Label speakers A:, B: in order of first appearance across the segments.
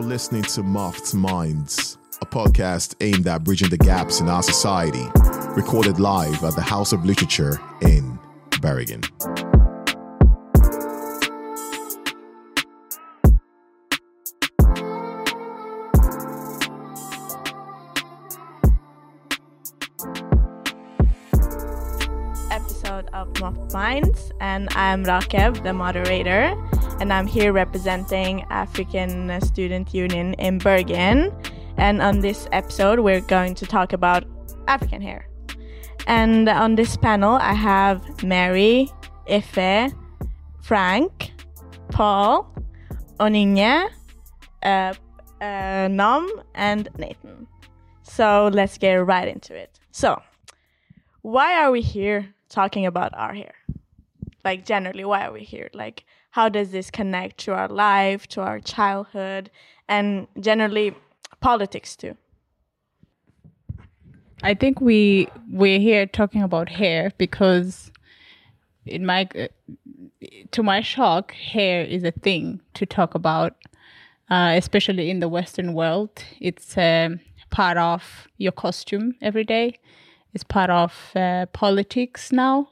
A: You're listening to Muffed Minds, a podcast aimed at bridging the gaps in our society, recorded live at the House of Literature in Bergen.
B: episode of Muffed Minds, and I'm Rakev, the moderator, and I'm here representing African Student Union in Bergen. And on this episode, we're going to talk about African hair. And on this panel, I have Mary, Ife, Frank, Paul, Oninya, uh, uh, Nam, and Nathan. So let's get right into it. So, why are we here talking about our hair? Like, generally, why are we here? Like, how does this connect to our life, to our childhood, and generally politics too?
C: I think we we're here talking about hair because, in my to my shock, hair is a thing to talk about, uh, especially in the Western world. It's um, part of your costume every day. It's part of uh, politics now.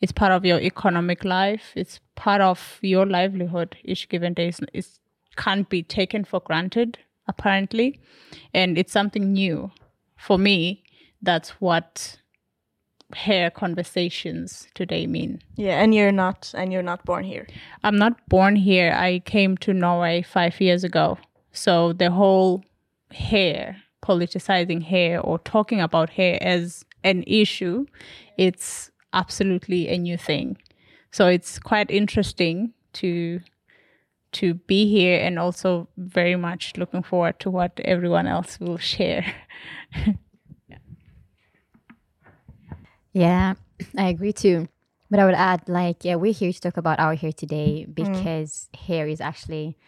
C: It's part of your economic life. It's part of your livelihood each given day. It can't be taken for granted, apparently, and it's something new for me that's what hair conversations today mean.
B: Yeah, and you're not and you're not born here.
C: I'm not born here. I came to Norway 5 years ago. So the whole hair, politicizing hair or talking about hair as an issue, it's absolutely a new thing. So it's quite interesting to to be here and also very much looking forward to what everyone else will share.
D: Yeah, I agree too. But I would add, like, yeah, we're here to talk about our hair today because hair is actually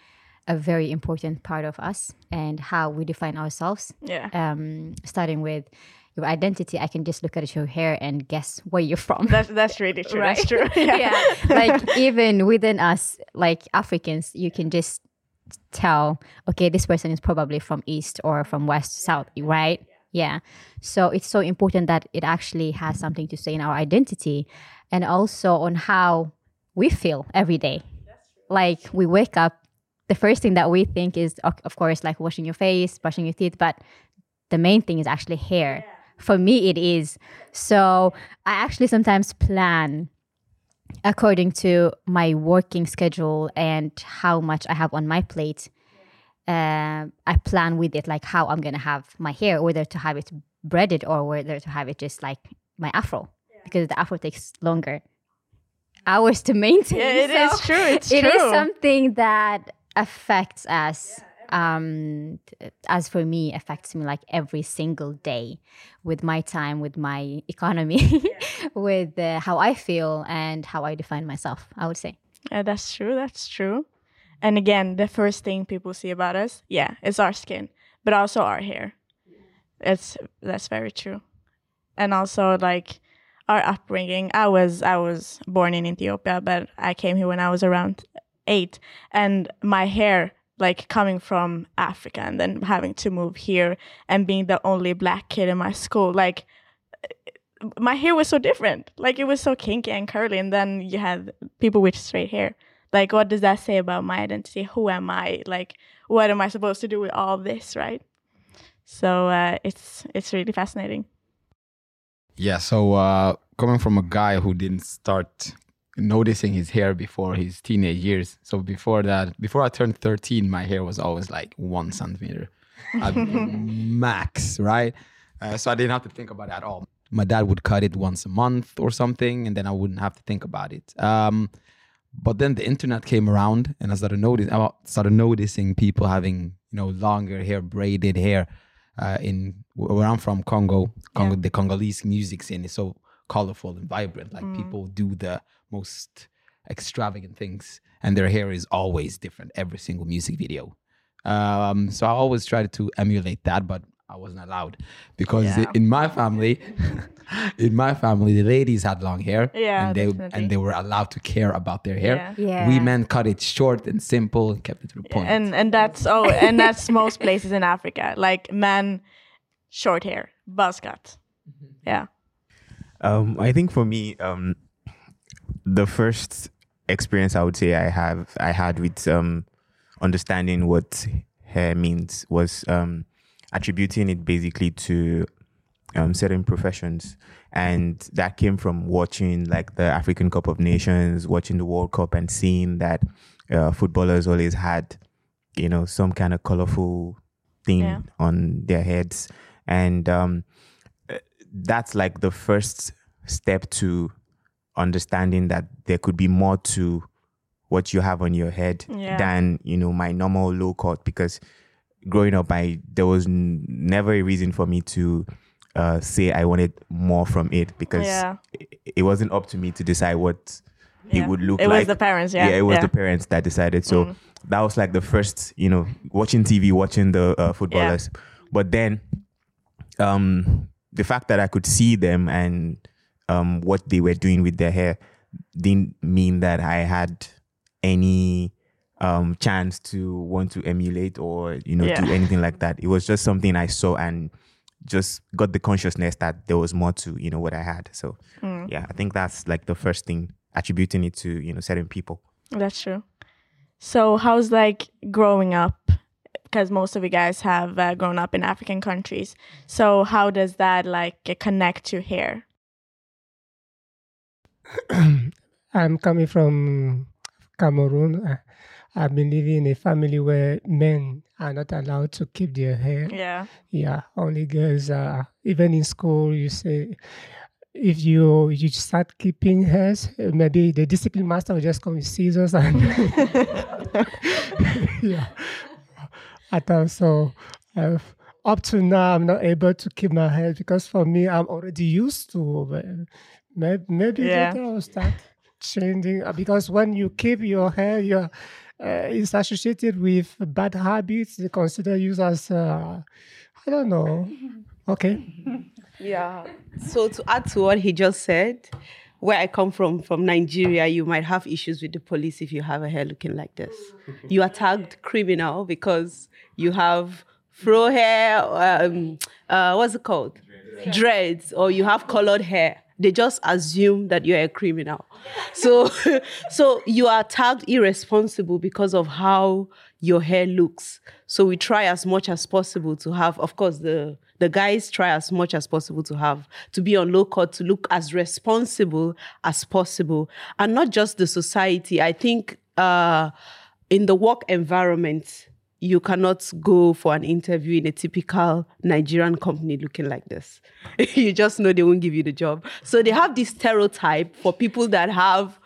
D: a very important part of us and how we define ourselves.
B: Yeah.
D: Um, starting with your identity, I can just look at your hair and guess where you're from.
B: That's that's really true. That's true.
D: yeah. like even within us, like Africans, you can just tell, okay, this person is probably from east or from west, south, right? Yeah. So it's so important that it actually has something to say in our identity and also on how we feel every day. Like we wake up, the first thing that we think is, of of course, like washing your face, brushing your teeth, but the main thing is actually hair. For me, it is. So I actually sometimes plan according to my working schedule and how much I have on my plate. Uh, I plan with it like how I'm gonna have my hair, whether to have it braided or whether to have it just like my afro, because the afro takes longer hours to maintain.
B: Yeah, it is
D: So
B: true. It's
D: it
B: true.
D: is something that affects us. Um, as for me, affects me like every single day with my time, with my economy, with uh, how I feel and how I define myself. I would say.
B: Yeah, that's true. That's true. And again, the first thing people see about us, yeah, is our skin, but also our hair. It's that's very true. And also like our upbringing. I was I was born in Ethiopia, but I came here when I was around 8 and my hair like coming from Africa and then having to move here and being the only black kid in my school like my hair was so different. Like it was so kinky and curly, and then you had people with straight hair. Like, what does that say about my identity? Who am I? Like, what am I supposed to do with all this, right? So uh, it's it's really fascinating.
E: Yeah, so uh, coming from a guy who didn't start noticing his hair before his teenage years. So before that, before I turned 13, my hair was always like one centimeter max, right? Uh, so I didn't have to think about it at all. My dad would cut it once a month or something, and then I wouldn't have to think about it. Um, but then the internet came around, and I started noticing, I started noticing people having, you know, longer hair, braided hair. Uh, in where I'm from, Congo, Congo, the Congolese music scene is so colorful and vibrant. Like people do the most extravagant things, and their hair is always different every single music video. Um, so I always tried to emulate that, but I wasn't allowed because
B: Yeah.
E: in my family, in my family, the ladies had long hair,
B: Yeah,
E: and they
B: definitely.
E: and they were allowed to care about their hair.
B: Yeah.
D: Yeah.
E: We men cut it short and simple and kept it to the point.
B: and and that's oh and that's most places in Africa. Like men, short hair, buzz cut. Yeah.
F: Um, I think for me, um, the first experience I would say I have I had with um, understanding what hair means was um, attributing it basically to um, certain professions, and that came from watching like the African Cup of Nations, watching the World Cup, and seeing that uh, footballers always had, you know, some kind of colorful thing
B: Yeah.
F: on their heads, and um, that's like the first step to understanding that there could be more to what you have on your head
B: Yeah.
F: than you know my normal low cut because growing up i there was n- never a reason for me to uh, say i wanted more from it because
B: Yeah.
F: it, it wasn't up to me to decide what
B: Yeah.
F: it would look like.
B: It was the parents, yeah.
F: yeah it was the parents that decided so
B: Mm.
F: that was like the first you know watching tv watching the uh, footballers but then um the fact that i could see them and um what they were doing with their hair didn't mean that i had any um chance to want to emulate or you know
B: Yeah.
F: do anything like that it was just something i saw and just got the consciousness that there was more to you know what i had so
B: Mm.
F: yeah i think that's like the first thing attributing it to you know certain people
B: That's true. So, how's like growing up? Because most of you guys have uh, grown up in African countries. So, how does that like uh, connect to hair?
G: I'm coming from Cameroon. Uh, I've been living in a family where men are not allowed to keep their hair.
B: Yeah.
G: Yeah, only girls are. Even in school, you say if you you start keeping hairs, maybe the discipline master will just come with scissors and yeah. I thought so. Uh, up to now, I'm not able to keep my hair because for me, I'm already used to. Maybe, maybe
B: Yeah.
G: later I'll start changing uh, because when you keep your hair, you're uh, it's associated with bad habits. They consider you as uh, I don't know. Okay.
H: Yeah. So to add to what he just said, where I come from, from Nigeria, you might have issues with the police if you have a hair looking like this. You are tagged criminal because you have fro hair, um, uh, what's it called? Dreads, or you have colored hair. They just assume that you're a criminal. So, so you are tagged irresponsible because of how your hair looks. So we try as much as possible to have, of course, the the guys try as much as possible to have to be on low cut to look as responsible as possible, and not just the society. I think uh, in the work environment, you cannot go for an interview in a typical Nigerian company looking like this. you just know they won't give you the job. So they have this stereotype for people that have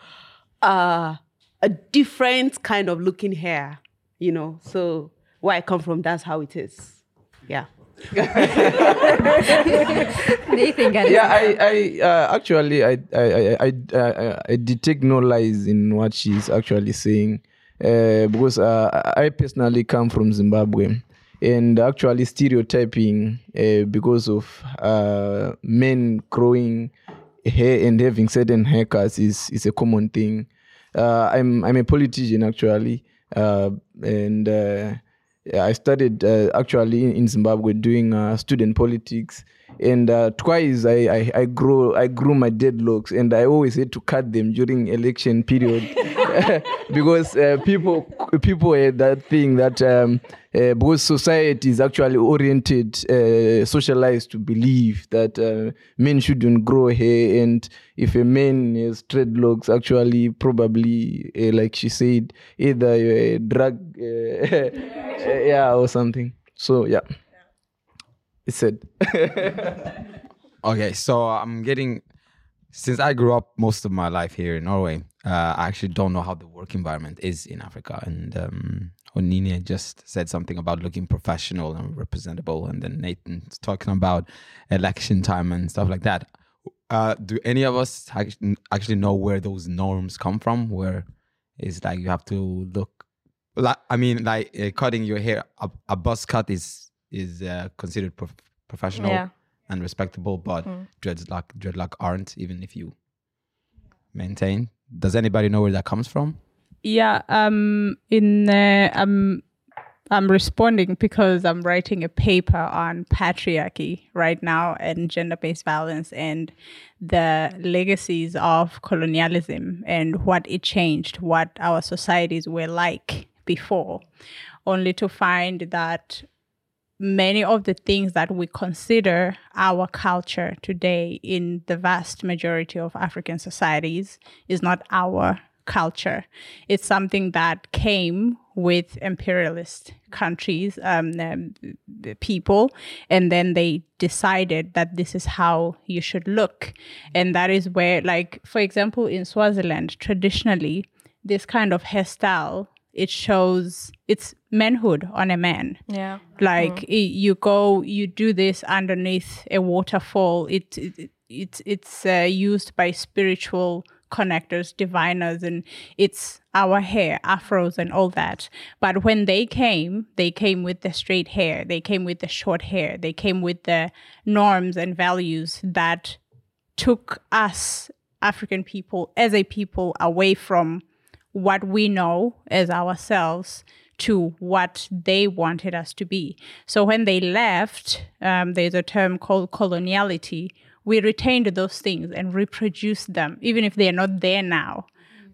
H: uh, a different kind of looking hair, you know. So where I come from, that's how it is. Yeah.
D: Nathan
I: yeah, I, I uh, actually, I, I, I, I, I, detect no lies in what she's actually saying, uh, because uh, I personally come from Zimbabwe, and actually stereotyping uh, because of uh, men growing hair and having certain haircuts is is a common thing. I'm I'm a politician actually, and. Yeah, I studied uh, actually in, Zimbabwe doing uh, student politics, and uh, twice I, I I grew I grew my dreadlocks, and I always had to cut them during election period because uh, people people had that thing that um, uh, because society is actually oriented, uh, socialized to believe that uh, men shouldn't grow hair, and if a man has dreadlocks, actually probably uh, like she said, either you're a drug. Uh, yeah, or something. So yeah, it's said.
E: Okay, so I'm getting since I grew up most of my life here in Norway. Uh, I actually don't know how the work environment is in Africa, and um, Onine just said something about looking professional and representable, and then Nathan's talking about election time and stuff like that. Uh, do any of us actually know where those norms come from? Where it's like you have to look like I mean, like uh, cutting your hair a, a buzz cut is is uh, considered prof- professional
B: Yeah.
E: and respectable, but dreadlock dreadlock aren't, even if you maintain. Does anybody know where that comes from?
C: Yeah, um, in uh, I'm I'm responding because I'm writing a paper on patriarchy right now and gender-based violence and the legacies of colonialism and what it changed, what our societies were like before, only to find that many of the things that we consider our culture today in the vast majority of African societies is not our culture. It's something that came with imperialist countries, um, people, and then they decided that this is how you should look. And that is where, like, for example, in Swaziland, traditionally, this kind of hairstyle it shows it's manhood on a man.
B: Yeah.
C: like i- you go you do this underneath a waterfall. It, it it's it's uh, used by spiritual connectors diviners and it's our hair afros and all that. But when they came they came with the straight hair. They came with the short hair. They came with the norms and values that took us african people as a people away from what we know as ourselves to what they wanted us to be. So when they left, um, there's a term called coloniality. We retained those things and reproduced them, even if they're not there now.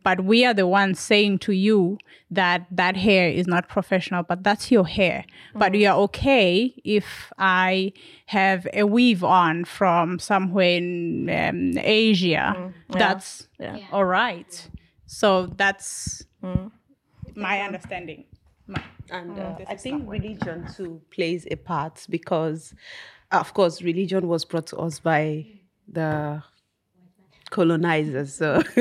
C: But we are the ones saying to you that that hair is not professional, but that's your hair. But you are okay if I have a weave on from somewhere in um, Asia. That's all right. So that's my understanding. My-
H: And uh, I think religion too plays a part because, of course, religion was brought to us by the colonizers. So,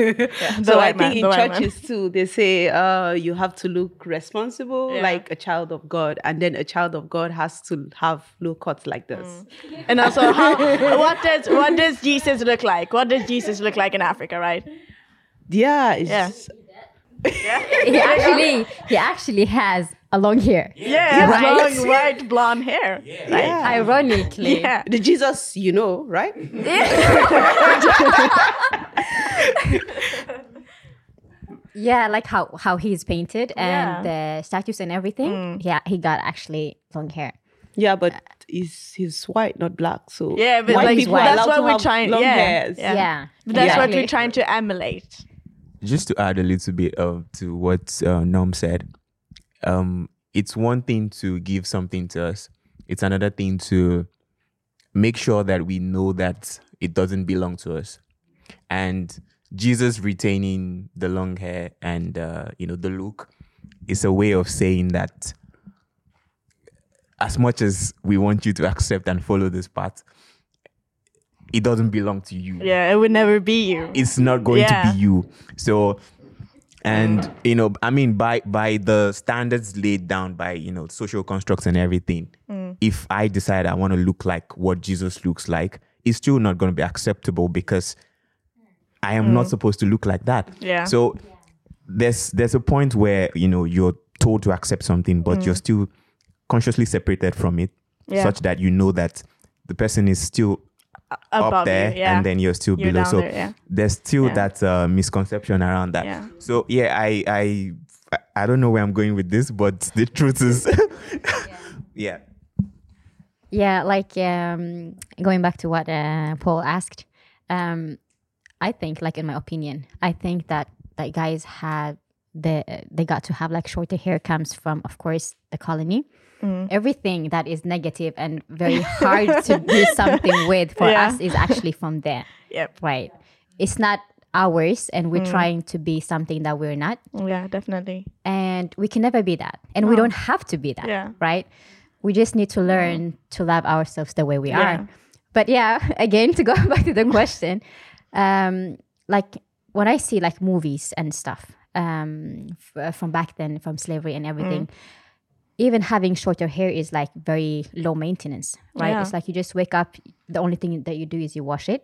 H: so I
B: white man,
H: think in
B: the white man.
H: churches too, they say uh, you have to look responsible,
B: Yeah.
H: like a child of God, and then a child of God has to have low cuts like this.
B: And also, how, what does what does Jesus look like? What does Jesus look like in Africa, right?
H: Yeah, it's
B: Yeah.
H: just-
D: he actually he actually has a long hair.
B: Yeah,
D: Right.
B: long white blonde hair. Right?
D: Ironically.
B: Yeah.
H: the Jesus, you know, right?
D: Yeah, like how how he's painted and
B: Yeah.
D: the statues and everything. Mm. Yeah, he got actually long hair.
H: Yeah, but he's he's white, not black. So
B: Yeah, but
H: white
B: like
H: people are
B: that's
H: allowed
B: what we're trying.
H: long
B: Yeah,
H: hairs.
B: yeah.
D: Yeah.
B: But that's what we're trying to emulate.
F: Just to add a little bit of to what uh, said, um, it's one thing to give something to us. It's another thing to make sure that we know that it doesn't belong to us. And Jesus retaining the long hair and uh, you know the look is a way of saying that as much as we want you to accept and follow this path, it doesn't belong to you
B: Yeah, it would never be you.
F: it's not going
B: Yeah.
F: to be you. So, and you know, I mean, by by the standards laid down by you know social constructs and everything,
B: Mm.
F: if I decide I want to look like what Jesus looks like, it's still not going to be acceptable because I am not supposed to look like that.
B: Mm. Yeah.
F: So there's there's a point where you know you're told to accept something, but you're still consciously separated from it,
B: Mm. Yeah.
F: such that you know that the person is still up there
B: you, yeah.
F: and then you're still
B: You're
F: below. So
B: there, yeah.
F: there's still
B: Yeah.
F: that uh, misconception around that.
B: Yeah.
F: So yeah, I I I don't know where I'm going with this, but the truth is, yeah.
D: Yeah, like um, going back to what uh, Paul asked, um, I think, like in my opinion, I think that that guys had the they got to have like shorter hair comes from, of course, the colony.
B: Mm.
D: Everything that is negative and very hard to do something with for
B: Yeah.
D: us is actually from there,
B: Yep.
D: right? It's not ours, and we're trying to be something that we're not
B: Yeah, definitely.
D: and we can never be that and we don't have to be that
B: Yeah.
D: right we just need to learn to love ourselves the way we
B: Yeah.
D: are but yeah again to go back to the question um like when i see like movies and stuff um f- from back then from slavery and everything even having shorter hair is like very low maintenance right?
B: Yeah.
D: it's like you just wake up the only thing that you do is you wash it.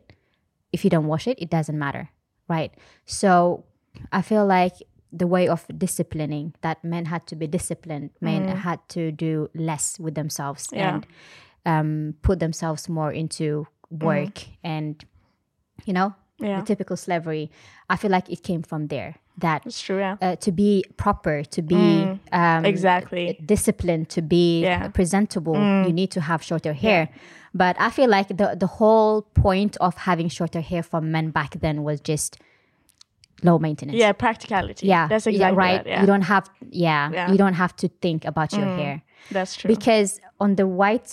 D: If you don't wash it it doesn't matter right? So i feel like the way of disciplining that men had to be disciplined men had to do less with themselves
B: Yeah.
D: and um, put themselves more into work and you know
B: Yeah.
D: the typical slavery. I feel like it came from there that
B: It's true, yeah.
D: uh, to be proper to be um,
B: Exactly.
D: disciplined to be
B: Yeah.
D: presentable you need to have shorter hair but i feel like the the whole point of having shorter hair for men back then was just low maintenance
B: Yeah, practicality.
D: yeah
B: That's
D: yeah,
B: exactly
D: right
B: that, yeah.
D: you don't have yeah,
B: Yeah.
D: you don't have to think about your hair
B: That's true.
D: because on the white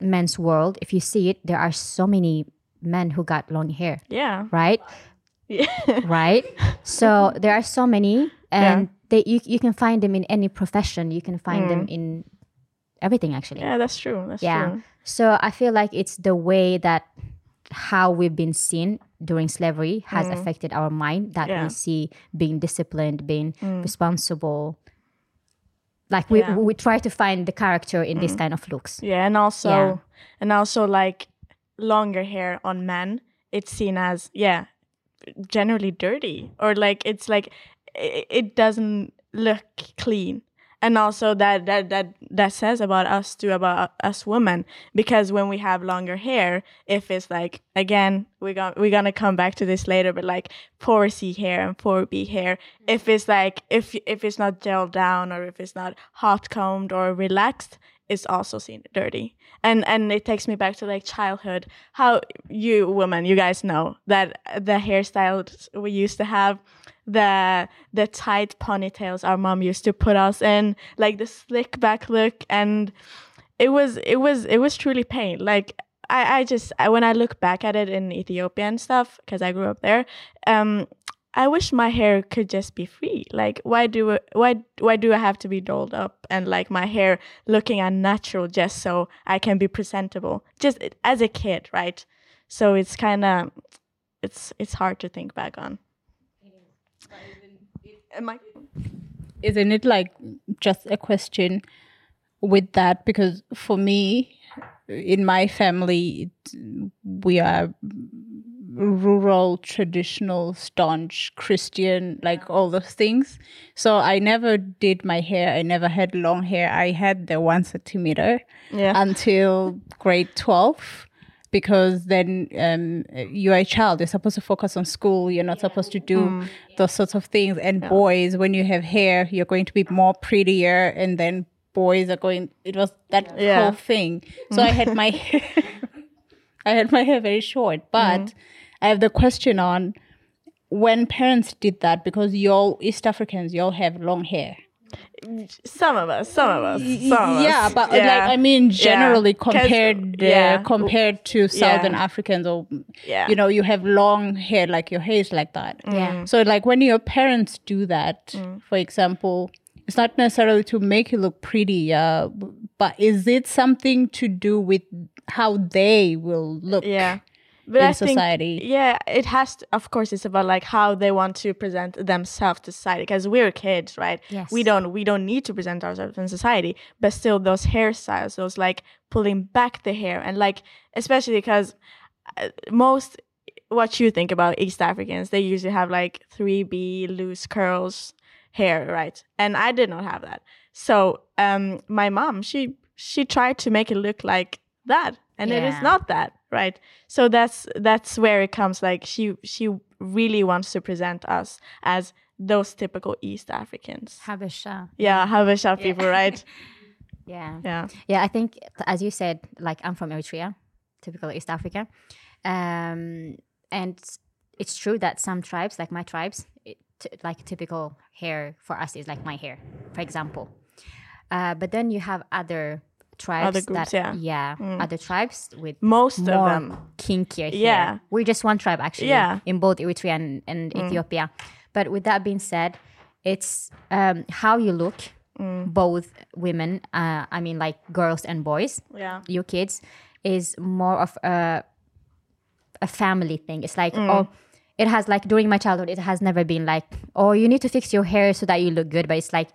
D: men's world if you see it there are so many men who got long hair
B: yeah.
D: right right so there are so many and they you, you can find them in any profession you can find them in everything actually
B: Mm. Yeah, that's true. That's
D: yeah
B: true.
D: so i feel like it's the way that how we've been seen during slavery has affected our mind that
B: Mm. Yeah. Mm.
D: we see being disciplined being responsible like we,
B: Yeah. Mm.
D: we try to find the character in this kind of looks
B: Yeah, and also
D: Yeah.
B: and also like longer hair on men, it's seen as yeah, generally dirty or like it's like it, it doesn't look clean. And also that that that that says about us too about us women because when we have longer hair, if it's like again we're gonna we're gonna come back to this later, but like 4C hair and 4B hair, if it's like if if it's not gelled down or if it's not hot combed or relaxed, is also seen dirty. And and it takes me back to like childhood. How you women you guys know that the hairstyles we used to have the the tight ponytails our mom used to put us in like the slick back look. And it was it was it was truly pain. Like i i just I, when i look back at it in ethiopia and stuff because i grew up there um I wish my hair could just be free. Like, why do I, why why do I have to be dolled up and like my hair looking unnatural just so I can be presentable? Just as a kid, right? So it's kind of it's it's hard to think back on. Am I?
C: isn't it like just a question with that because for me in my family it, we are rural traditional staunch christian like all those things. So i never did my hair. I never had long hair. I had the one centimeter
B: Yeah.
C: until grade 12 because then um, you're a child. You're supposed to focus on school. You're not supposed to do
B: Mm.
C: those sorts of things. And boys when you have hair you're going to be more prettier. And then boys are going it was that
B: Yeah.
C: whole thing. So i had my i had my hair very short. But
B: Mm.
C: I have the question on when parents did that because y'all east africans y'all have long hair
B: Some of us, some of us, some of
C: yeah,
B: us.
C: but uh, like I mean,
B: Yeah.
C: compared uh,
B: yeah.
C: compared to Southern Africans, or
B: Yeah.
C: you know, you have long hair, like your hair is like that.
D: Yeah.
C: So like when your parents do that,
B: Mm.
C: for example, it's not necessarily to make you look pretty, uh, but is it something to do with how they will look?
B: yeah but
C: in
B: I think,
C: society.
B: yeah it has to, of course it's about like how they want to present themselves to society because we're kids right?
D: Yes.
B: we don't we don't need to present ourselves in society but still those hairstyles those like pulling back the hair and like especially because uh, most what you think about east africans they usually have like 3b loose curls hair right? And i did not have that. So um my mom she she tried to make it look like that and it is not that right? So that's that's where it comes like she she really wants to present us as those typical east africans.
D: Habesha.
B: Yeah habesha people right?
D: Yeah.
B: Yeah.
D: Yeah, I think as you said, like I'm from Eritrea, typical East Africa, um, and it's true that some tribes, like my tribes, it, t- like typical hair for us is like my hair, for example. Uh, but then you have other tribes
B: groups,
D: that
B: yeah. Mm.
D: other tribes with
B: most of them
D: kinkier hair.
B: Yeah.
D: We're just one tribe actually
B: Yeah. Mm.
D: in both Eritrea and, and Ethiopia. But with that being said, it's um, how you look,
B: Mm.
D: both women, uh, I mean like girls and boys,
B: yeah
D: your kids, is more of a a family thing. It's like
B: Mm.
D: oh it has like during my childhood it has never been like oh you need to fix your hair so that you look good but it's like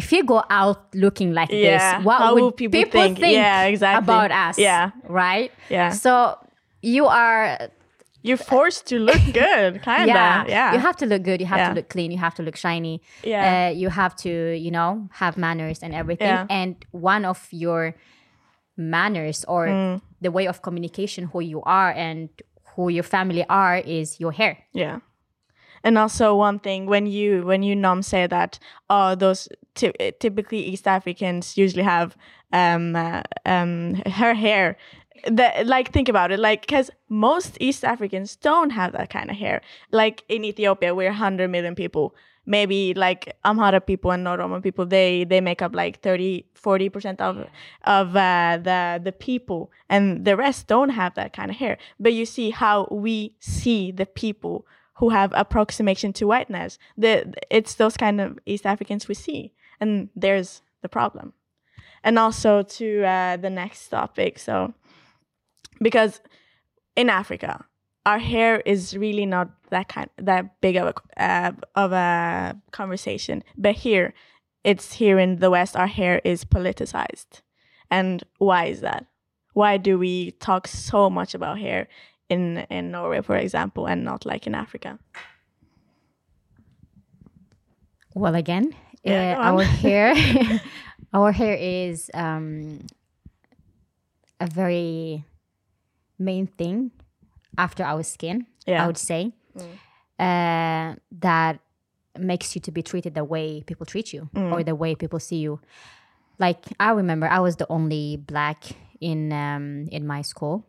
D: if you go out looking like
B: Yeah.
D: this what
B: How
D: would
B: people
D: people,
B: think?
D: think,
B: Yeah, exactly.
D: about us
B: Yeah.
D: right
B: Yeah.
D: so you are
B: you're forced to look good, kind of.
D: yeah,
B: Yeah.
D: You have to look good. You have
B: Yeah.
D: to look clean. You have to look shiny.
B: Yeah.
D: Uh, you have to, you know, have manners and everything.
B: Yeah.
D: And one of your manners or
B: Mm.
D: the way of communication, who you are and who your family are, is your hair.
B: Yeah. And also one thing when you when you nom say that oh those ty- typically East Africans usually have um uh, um her hair that like think about it like because most East Africans don't have that kind of hair. Like in Ethiopia we're 100 million people. Maybe like Amhara people and non-Roma people they they make up like 30 40 percent of of uh, the the people. And the rest don't have that kind of hair. But you see how we see the people who have approximation to whiteness. The it's those kind of East Africans we see and there's the problem. And also to uh, the next topic so because in Africa our hair is really not that kind that big of a uh, of a conversation. But here it's here in the west our hair is politicized. And why is that? Why do we talk so much about hair in in Norway for example and not like in Africa
D: Well, again,
B: Yeah,
D: uh, our hair, our hair is um, a very main thing after our skin.
B: Yeah.
D: I would say uh, that makes you to be treated the way people treat you or the way people see you. Like I remember, I was the only black in um, in my school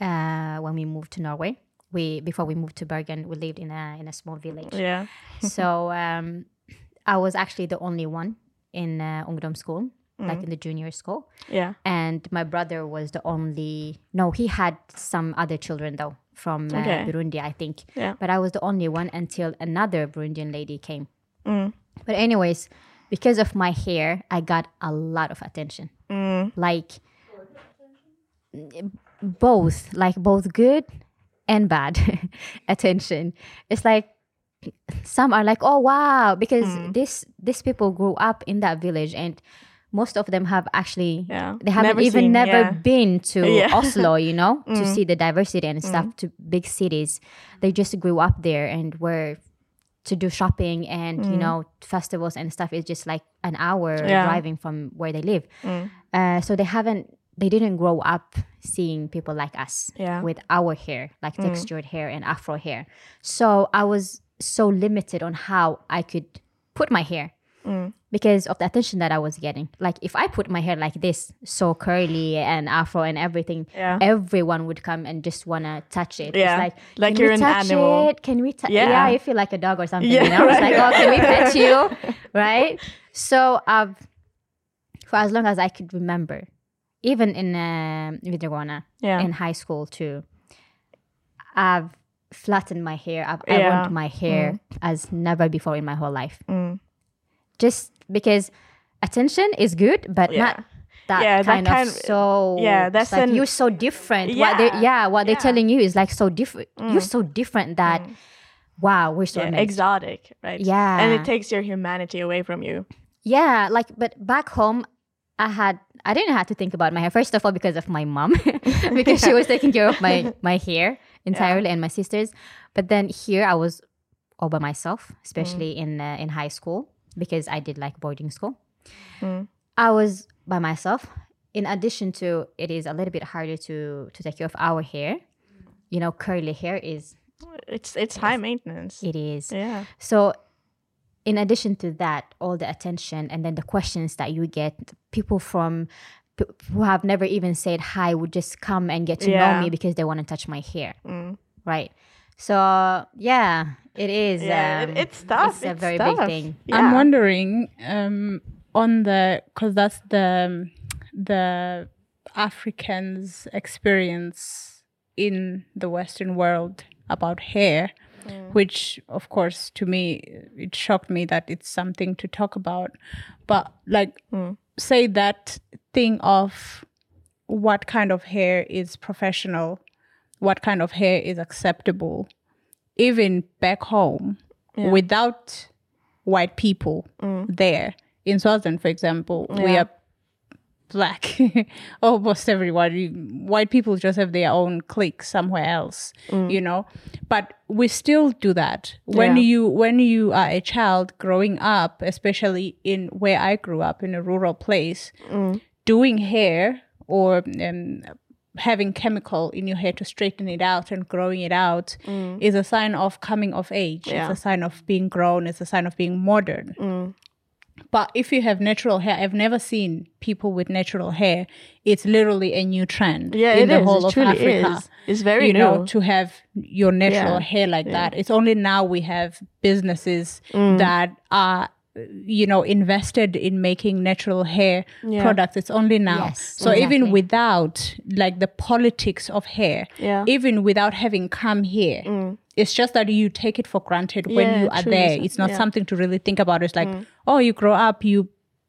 D: uh, when we moved to Norway. We before we moved to Bergen, we lived in a in a small village
B: yeah
D: so um, I was actually the only one in uh, Ungdom school, like in the junior school.
B: yeah
D: And my brother was the only. No, he had some other children though from uh,
B: Okay.
D: Burundi, I think.
B: Yeah.
D: But I was the only one until another Burundian lady came.
B: Mm.
D: But anyways, because of my hair, I got a lot of attention.
B: Mm.
D: Like both, like both good and bad attention. It's like some are like, oh wow, because
B: Mm.
D: this these people grew up in that village and most of them have actually
B: Yeah.
D: they haven't
B: Never
D: even
B: seen-
D: never
B: yeah.
D: been to
B: Yeah. Mm.
D: Oslo, you know, to see the diversity and stuff to big cities. They just grew up there and were to do shopping and you know festivals and stuff is just like an hour
B: Mm. Mm.
D: driving from where they live. Uh, so they haven't they didn't grow up seeing people like us
B: Yeah.
D: with our hair, like mm. textured hair and afro hair. So I was so limited on how I could put my hair mm. because of the attention that I was getting. Like if I put my hair like this, so curly and afro and everything,
B: Yeah.
D: everyone would come and just wanna touch it.
B: Yeah.
D: It's like,
B: Like
D: can
B: you're
D: we
B: an
D: touch
B: animal.
D: It? Can we touch?
B: Yeah.
D: Yeah. you feel like a dog or something.
B: Yeah,
D: you know, it's like, oh, can we pet you? Right. So I've for as long as I could remember, even in uh, videregående,
B: Yeah.
D: in high school too, I've flattened my hair. I've
B: Yeah.
D: ironed my hair mm. as never before in my whole life.
B: Mm.
D: Just because attention is good, but
B: Yeah.
D: not that
B: Yeah, that
D: kind,
B: kind-
D: of so.
B: yeah, that's
D: like
B: an-
D: you're so different. What they,
B: Yeah,
D: yeah, what they're
B: yeah.
D: telling you is like so different. You're mm. so different that, mm. wow, we're so
B: Yeah, exotic right
D: Yeah.
B: and it takes your humanity away from you
D: Yeah, like but back home I had I didn't have to think about my hair. First of all, because of my mom, because she was taking care of my my hair entirely and my sisters. But then here I was all by myself, especially in uh, in high school because I did like boarding school. I was by myself. In addition to it is a little bit harder to to take care of our hair. You know, curly hair is
B: it's it's high maintenance
D: it is.
B: yeah
D: So, in addition to that, all the attention and then the questions that you get, people from who have never even said hi would just come and get to
B: Yeah.
D: know me because they want to touch my hair. Right. So, yeah, it is.
B: Yeah, it-
D: um,
B: it's tough,
D: It's a very
B: tough.
D: big thing.
B: Yeah.
C: I'm wondering um, on the because that's the the Africans' experience in the Western world about hair, Mm. which of course to me it shocked me that it's something to talk about. But like mm. say that thing of what kind of hair is professional, what kind of hair is acceptable, even back home without white people mm. there. In Swaziland, for example, we are black. Almost everyone. White people just have their own clique somewhere else, mm. you know. But we still do that when
B: Yeah.
C: you when you are a child growing up, especially in where I grew up in a rural place, mm. doing hair or um, having chemical in your hair to straighten it out and growing it out mm. is a sign of coming of age.
B: Yeah.
C: It's a sign of being grown. It's a sign of being modern. But if you have natural hair, I've never seen people with natural hair. It's literally a new trend
B: Yeah,
C: in
B: it
C: the
B: is.
C: whole
B: It
C: of
B: truly
C: Africa.
B: is. It's very
C: you know to have your natural
B: Yeah.
C: hair like that. It's only now we have businesses
B: Mm.
C: that are you know invested in making natural hair
B: Yeah.
C: products it's only now
D: Yes,
C: so even without like the politics of hair
B: Yeah.
C: even without having come here it's just that you take it for granted when
B: Yeah,
C: you
B: it
C: are
B: truly
C: there
B: is.
C: it's not
B: Yeah. Mm.
C: something to really think about it's like oh you grow up you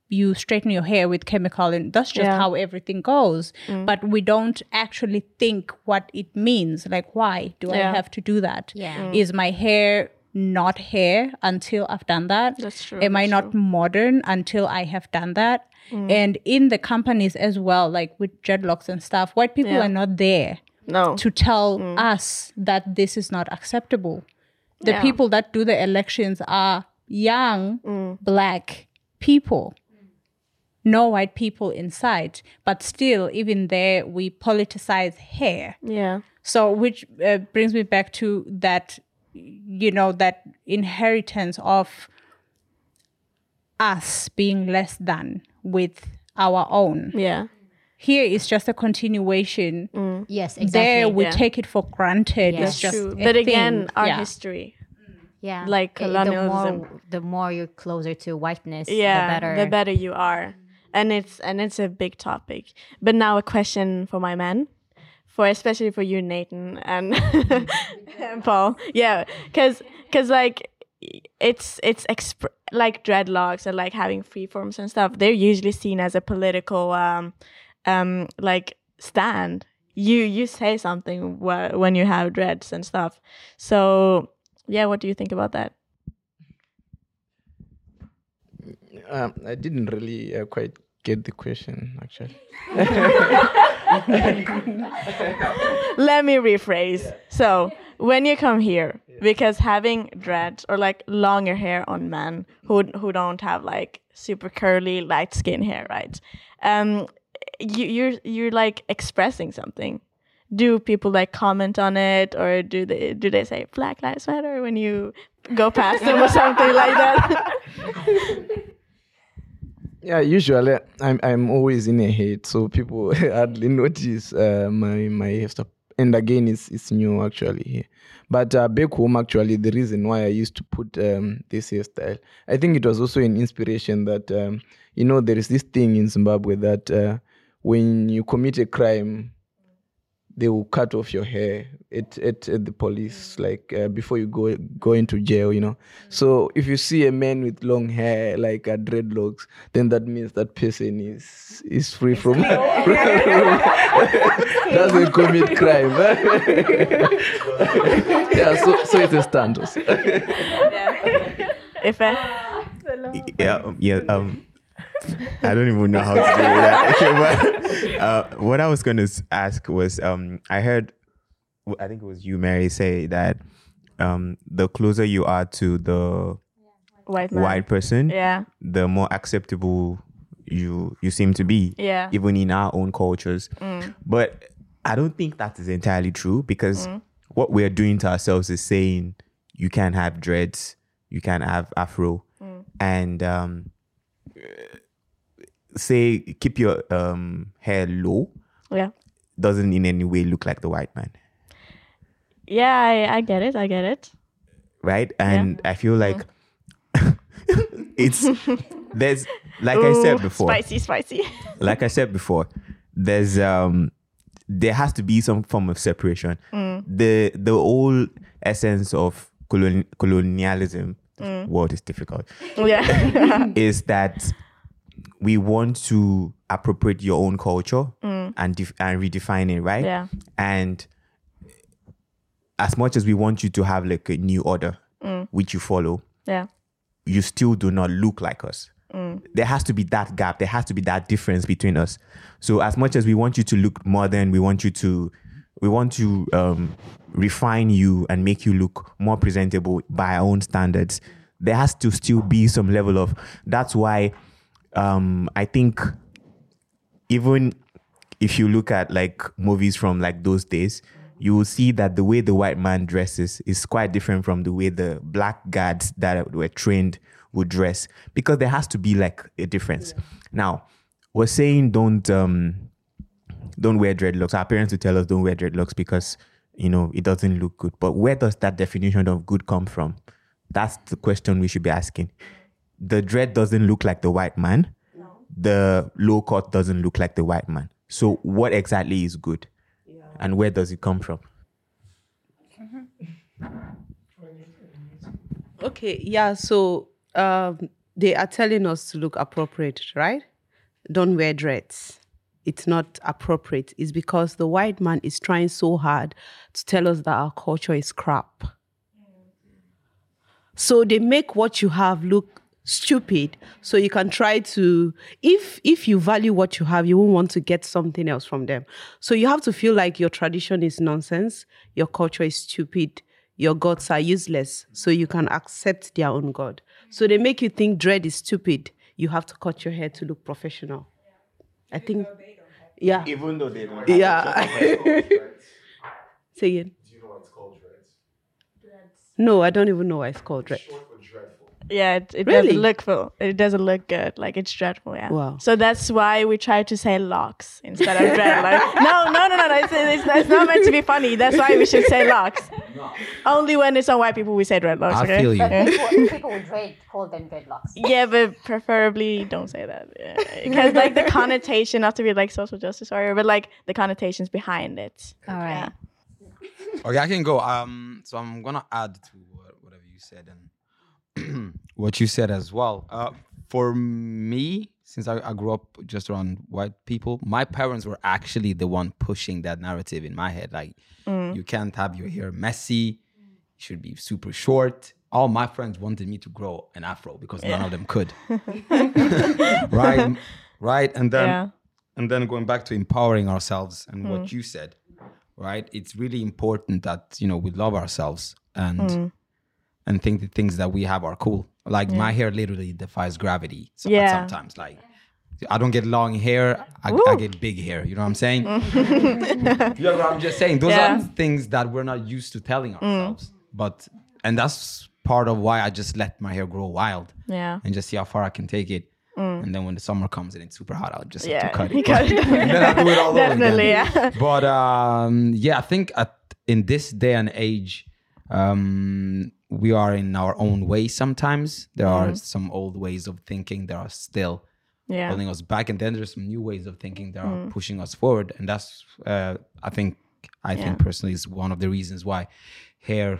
C: you straighten your hair with chemical and that's just
B: Yeah. Mm.
C: how everything goes but we don't actually think what it means like why do
B: Yeah.
C: i have to do that
D: Yeah.
C: is my hair not hair until i've done that
B: That's true,
C: am i
B: that's
C: not modern until i have done that and in the companies as well like with dreadlocks and stuff white people
B: Yeah.
C: are not there
B: No.
C: to tell us that this is not acceptable. The
B: Yeah.
C: people that do the elections are young black people, no white people inside. But still, even there, we politicize hair.
B: Yeah.
C: So, which uh, brings me back to that, you know, that inheritance of us being less than with our own.
B: Yeah.
C: Here is just a continuation
D: Yes, exactly.
C: there we
B: yeah.
C: take it for granted.
D: Yes.
C: It's just
B: True. But again,
C: thing.
B: our
C: yeah.
B: history.
D: yeah,
B: like
D: Eh,
B: colonialism.
D: The more, the more you're closer to whiteness,
B: Yeah.
D: the better.
B: The better you are. And it's and it's a big topic. But now a question for my men. For especially for you, Nathan and, and Paul. Yeah. Cause cause like it's it's exp- like dreadlocks and like having free forms and stuff, they're usually seen as a political um um like stand. You you say something wh- when you have dreads and stuff. So yeah, what do you think about that?
I: Um, I didn't really uh, quite get the question actually.
B: Let me rephrase. So, when you come here, because having dreads or like longer hair on men who who don't have like super curly light skin hair, right? Um, you you're you're like expressing something. Do people like comment on it, or do they do they say Black Lives Matter when you go past them or something like that?
I: Yeah, usually I'm I'm always in a hate, so people hardly notice uh, my my hairstyle. And again, it's it's new actually here. But uh, back home, actually, the reason why I used to put um, this hairstyle, I think it was also an inspiration that um, you know there is this thing in Zimbabwe that uh, when you commit a crime, they will cut off your hair at, at, at the police like uh, before you go go into jail you know. So if you see a man with long hair like uh, dreadlocks then that means that person is is free from doesn't commit crime. Yeah so so it's a stunt also.
B: if I,
F: yeah, um, yeah. Um, I don't even know how to do that. Okay, but uh, what I was going to ask was, um, I heard, I think it was you, Mary, say that um, the closer you are to the
B: white man.
F: white person,
B: Yeah.
F: the more acceptable you you seem to be.
B: Yeah.
F: Even in our own cultures, but I don't think that is entirely true because what we're doing to ourselves is saying you can't have dreads, you can't have afro, and um, say keep your um, hair low
B: Yeah.
F: doesn't in any way look like the white man,
B: Yeah, I, I get it. I get it.
F: right? And I feel like it's there's like I said before,
B: Spicy, spicy.
F: like I said before, there's um there has to be some form of separation. The the whole essence of colon, colonialism word is difficult.
B: yeah.
F: is that we want to appropriate your own culture mm. and def- and redefine it, right?
B: Yeah.
F: And as much as we want you to have like a new order mm. which you follow,
B: Yeah.
F: you still do not look like us. Mm. There has to be that gap. There has to be that difference between us. So as much as we want you to look modern, we want you to we want to um, refine you and make you look more presentable by our own standards. There has to still be some level of. That's why um, I think even if you look at like movies from like those days, you will see that the way the white man dresses is quite different from the way the black guards that were trained would dress because there has to be like a difference. Now, we're saying don't um don't wear dreadlocks. Our parents would tell us don't wear dreadlocks because you know it doesn't look good. But where does that definition of good come from? That's the question we should be asking. The dread doesn't look like the white man. The low cut doesn't look like the white man. So what exactly is good? And where does it come from?
H: Okay, yeah. So um, they are telling us to look appropriate, right? Don't wear dreads. It's not appropriate. It's because the white man is trying so hard to tell us that our culture is crap. So they make what you have look stupid. So you can try to, if if you value what you have, you won't want to get something else from them. So you have to feel like your tradition is nonsense, your culture is stupid, your gods are useless. So you can accept their own god. So they make you think dread is stupid. You have to cut your hair to look professional. I think. Yeah.
F: Even though they don't
H: Yeah. Say again.
A: Do you know why it's called dreads?
H: No, I don't even know why it's called dread.
A: Short for dreadful.
B: Yeah, it, it
H: Really?
B: doesn't look full. It doesn't look good. Like it's dreadful. Yeah.
H: Wow.
B: So that's why we try to say locks instead of dread. Like no, no, no, no. no it's, it's, it's not meant to be funny. That's why we should say locks. Only when it's on white people we say dreadlocks.
E: I
B: okay?
E: feel you.
B: Yeah.
D: people, people with dread call them dreadlocks.
B: Yeah, but preferably don't say that because like the connotation, not to be like social justice warrior, but like the connotations behind it.
D: All right.
E: Okay, I can go. Um, so I'm gonna add to whatever you said and what you said as well. Uh, for me, since I, I grew up just around white people, my parents were actually the one pushing that narrative in my head. Like, mm. you can't have your hair messy. You should be super short. All my friends wanted me to grow an afro because none of them could. right, right, and then
B: Yeah.
E: and then going back to empowering ourselves and what mm. you said right it's really important that you know we love ourselves and mm. And think the things that we have are cool like my hair literally defies gravity so
B: Yeah.
E: sometimes like I don't get long hair. I, I get big hair. You know what I'm saying? you know what I'm just saying? Those
B: Yeah.
E: are things that we're not used to telling ourselves. But and that's part of why I just let my hair grow wild
B: Yeah.
E: and just see how far I can take it. And then when the summer comes and it's super hot, I'll just have to cut it.
B: cut it.
E: and then I do it
B: Definitely, yeah.
E: But um, yeah, I think at in this day and age, um, we are in our own way. Sometimes there are mm-hmm. some old ways of thinking that are still
B: Yeah.
E: holding us back, and then there's some new ways of thinking that are mm-hmm. pushing us forward. And that's, uh, I think, I think personally is one of the reasons why hair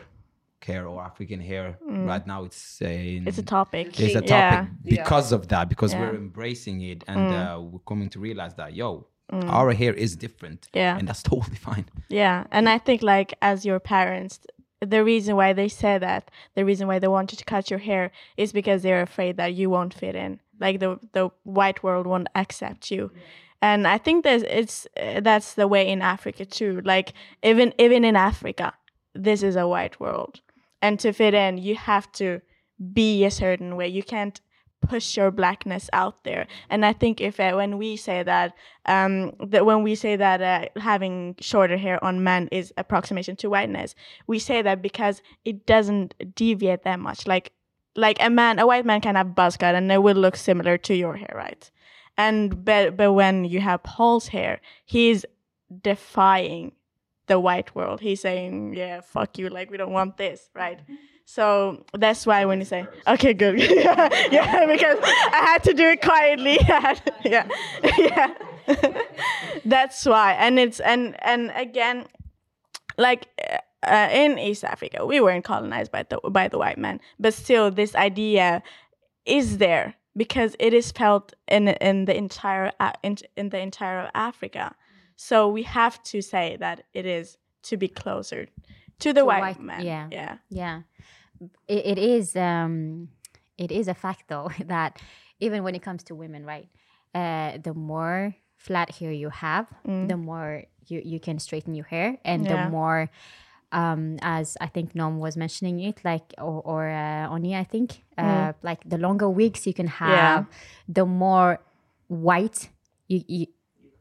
E: care or African hair mm. right now it's a
B: It's a topic.
E: it's a topic
B: Yeah.
E: because of that because
B: Yeah.
E: we're embracing it and mm. uh, we're coming to realize that yo mm. our hair is different
B: Yeah.
E: and that's totally fine
B: Yeah, and I think like as your parents, the reason why they say that, the reason why they want you to cut your hair is because they're afraid that you won't fit in. Like the the white world won't accept you. And I think there's it's uh, that's the way in Africa too. Like even even in Africa, this is a white world. And to fit in, you have to be a certain way. You can't push your blackness out there. And I think if uh, when we say that, um, that when we say that uh, having shorter hair on men is approximation to whiteness, we say that because it doesn't deviate that much. Like, like a man, a white man can have buzz cut and it will look similar to your hair, right? And but but when you have Paul's hair, he's defying the white world. He's saying, "Yeah, fuck you. Like we don't want this, right?" Mm-hmm. So that's why when you say, "Okay, good," yeah, yeah, because I had to do it quietly. I yeah, yeah. that's why, and it's and and again, like uh, uh, in East Africa, we weren't colonized by the by the white man, but still, this idea is there because it is felt in in the entire A- in, in the entire Africa. So we have to say that it is to be closer to the
D: To
B: white,
D: white-
B: man.
D: yeah.
B: yeah,
D: Yeah, it, it is. Um, it is a fact though that even when it comes to women, right? Uh, the more flat hair you have, the more you, you can straighten your hair, and
B: Yeah.
D: the more, um, as I think Nom was mentioning it, like or, or uh, Oni, I think, uh, like the longer wigs you can have, the more white you, you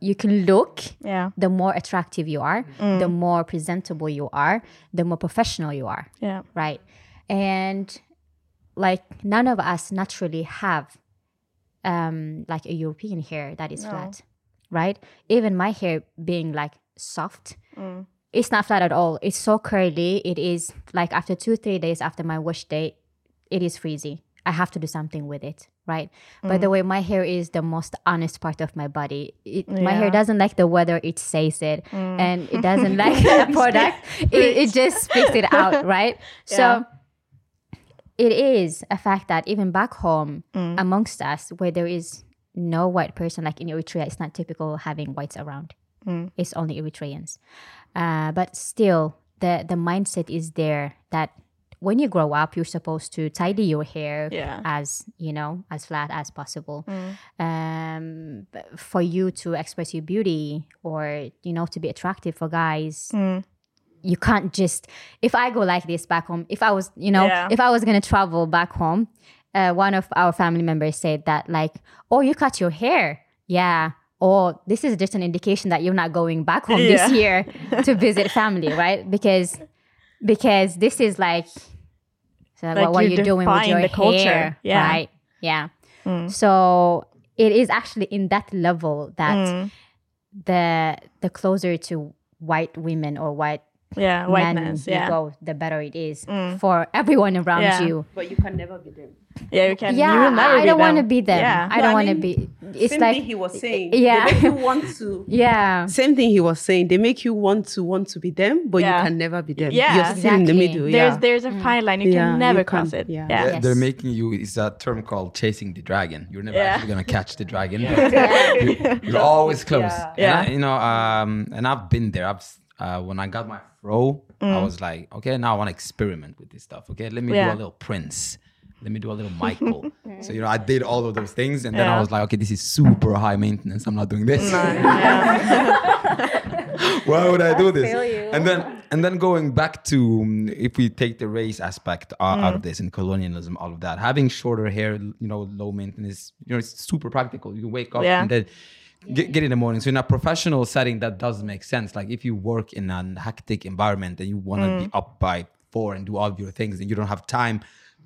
D: you can look
B: Yeah.
D: the more attractive you are, the more presentable you are, the more professional you are,
B: Yeah.
D: right? And like none of us naturally have um like a European hair that is flat, right? Even my hair being like soft, it's not flat at all. It's so curly. It is like after two, three days after my wash day, it is frizzy. I have to do something with it, right? By the mm. way, my hair is the most honest part of my body. It, My hair doesn't like the weather; it says it, mm. and it doesn't like the product. It, it just speaks it out, right?
B: Yeah.
D: So it is a fact that even back home mm. amongst us, where there is no white person, like in Eritrea, it's not typical having whites around. It's only Eritreans. Uh, but still, the the mindset is there that when you grow up, you're supposed to tidy your hair
B: Yeah.
D: as you know as flat as possible, um, for you to express your beauty or you know to be attractive for guys. You can't just if I go like this back home. If I was you know
B: Yeah.
D: if I was gonna travel back home, uh, one of our family members said that like, oh, you cut your hair, yeah. Or this is just an indication that you're not going back home
B: Yeah.
D: this year to visit family, right? Because because this is like, so
B: Like
D: what, what
B: you
D: you're doing with your
B: the culture.
D: hair,
B: Yeah.
D: right? Yeah. So it is actually in that level that
B: Mm.
D: the the closer to white women or white
B: Yeah.
D: men
B: Whiteness.
D: you
B: Yeah.
D: go, the better it is for everyone around
B: Yeah.
D: you.
H: But you can never be them.
B: Yeah. You can.
D: Yeah,
B: you never
D: I, I don't want to be them.
B: Yeah.
D: I don't
H: I
D: want to be. It's
H: Same
D: like
H: thing he was saying.
D: yeah.
H: They make you want to.
D: yeah.
H: Same thing he was saying. They make you want to want to be them, but
B: Yeah.
H: you can never be them.
B: Yeah,
H: You're still in the
D: exactly.
H: middle.
B: There's
H: yeah.
B: there's a fine line. You
H: Yeah,
B: can never
H: you
B: cross it.
H: yeah.
B: Yeah.
E: They're-
D: Yes.
E: They're making you. It's a term called chasing the dragon. You're never
B: Yeah.
E: actually gonna catch the dragon. You're, you're always close.
H: Yeah.
E: And I- you know, um, and I've been there. I've s- uh, when I got my fro, I was like, okay, now I want to experiment with this stuff. Okay, let me do a little Prince. Let me do a little Michael. so you know, I did all of those things, and then I was like, okay, this is super high maintenance. I'm not doing this. Why would I do this? And then and then going back to um, if we take the race aspect uh, out
B: Mm.
E: of this and colonialism, all of that, having shorter hair, you know, low maintenance, you know, it's super practical. You wake up
B: Yeah.
E: and then get, get in the morning. So in a professional setting, that does make sense. Like if you work in a hectic environment and you want to
B: Mm.
E: be up by four and do all of your things, and you don't have time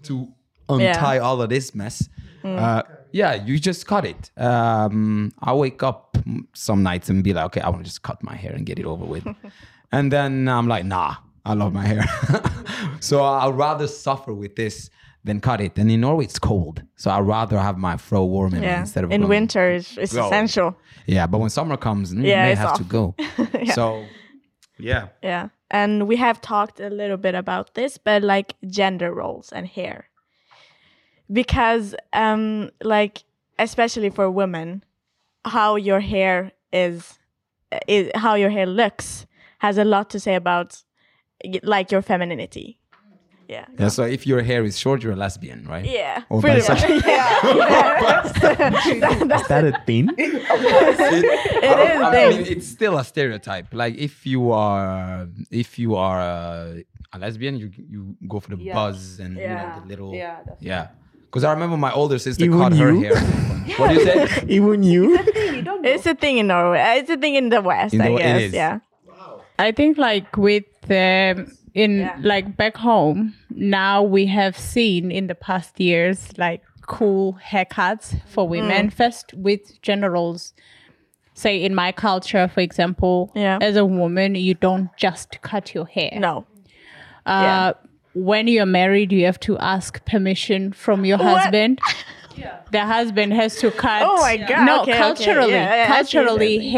E: to untie all of this mess.
B: Mm.
E: Uh, yeah, you just cut it. Um, I wake up some nights and be like, okay, I want to just cut my hair and get it over with. and then I'm like, nah, I love my hair. so I'd rather suffer with this than cut it. And in Norway, it's cold. So I'd rather have my fro warm in,
B: Yeah.
E: instead of
B: In
E: going-
B: winter, it's, it's essential.
E: Yeah, but when summer comes, mm,
B: Yeah,
E: may
B: it's
E: have
B: off.
E: to go. So, yeah.
B: Yeah. And we have talked a little bit about this, but like gender roles and hair. Because um like especially for women, how your hair is, is how your hair looks has a lot to say about like your femininity. Yeah.
E: Yeah, so if your hair is short, you're a lesbian, right?
B: Yeah.
E: Or
B: pretty much.
E: bisexual.
F: Is that a thing?
E: it
B: is
E: I
B: thing.
E: mean, it's still a stereotype. Like if you are, if you are a, a lesbian, you you go for the
H: Yeah.
E: buzz and you know the little
H: Yeah, that's
E: yeah. Because I remember my older sister
F: Even
E: cut her
F: you?
E: hair. What do you say?
F: Even you?
H: It's a thing, you don't know.
B: It's a thing in Norway. It's a thing in the West,
E: In
B: I
E: we- it
B: guess.
E: is.
B: Yeah.
C: I think like with um, in
B: Yeah.
C: like back home now we have seen in the past years like cool haircuts for
B: Mm.
C: women first with generals say in my culture for example
B: Yeah.
C: as a woman you don't just cut your hair
B: No.
C: uh,
B: yeah.
C: when you're married you have to ask permission from your
B: What?
C: husband the husband has to cut
B: Oh my God,
C: no
B: okay, okay.
C: culturally
B: Yeah, yeah, I
C: culturally
B: see.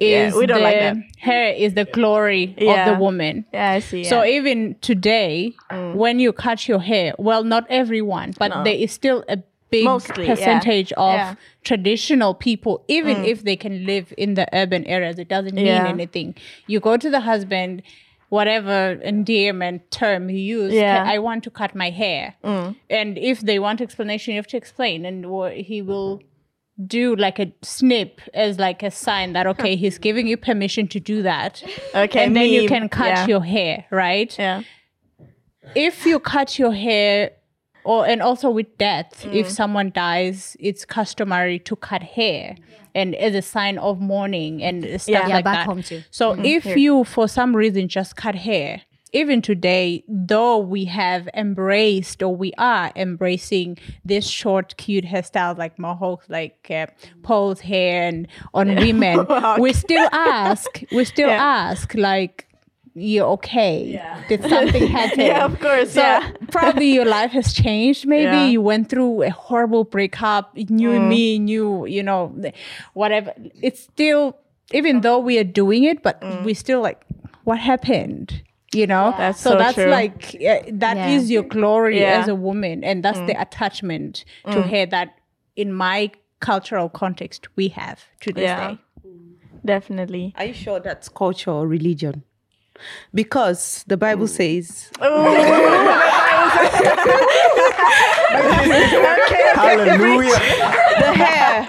C: Hair
B: Yeah,
C: is
B: we don't
C: the
B: like that.
C: hair is the glory of the woman
B: Yeah, I see.
C: so
B: yeah. Mm.
C: even today, when you cut your hair, well, not everyone, but
B: No.
C: there is still a big
B: Mostly, yeah.
C: percentage of
B: Yeah. Mm.
C: traditional people, even if they can live in the urban areas, it doesn't mean
B: Yeah.
C: anything. You go to the husband, whatever endearment term you use.
B: Yeah.
C: I want to cut my hair. And if they want explanation, you have to explain. And he will do like a snip as like a sign that okay, he's giving you permission to do that.
B: Okay,
C: and then you can cut
B: yeah.
C: your hair, right?
B: Yeah.
C: if you cut your hair or and also with death if
B: Mm.
C: someone dies it's customary to cut hair and as a sign of mourning and stuff
B: Yeah.
D: Yeah,
C: like
D: back
C: that
D: home too.
C: so if you for some reason just cut hair even today though we have embraced or we are embracing this short cute hairstyle like mohawks like uh, Paul's hair and on women we still ask we still
B: Yeah.
C: ask like you're okay. Did something happen?
B: Yeah, of course,
C: So
B: yeah.
C: probably your life has changed. Maybe
B: Yeah. Mm.
C: you went through a horrible breakup, new me, new, you know, whatever. It's still, even though we are doing it, but we still like, what happened? You know,
B: Mm. That's
C: so,
B: so
C: that's
B: true.
C: like uh, that is
D: Yeah.
C: your glory
B: Yeah. Mm.
C: as a woman, and that's the attachment to hair that, in my cultural context, we have to this
B: Yeah.
C: day.
B: Definitely.
H: Are you sure that's culture or religion? Because the Bible says
F: Hallelujah.
H: the hair,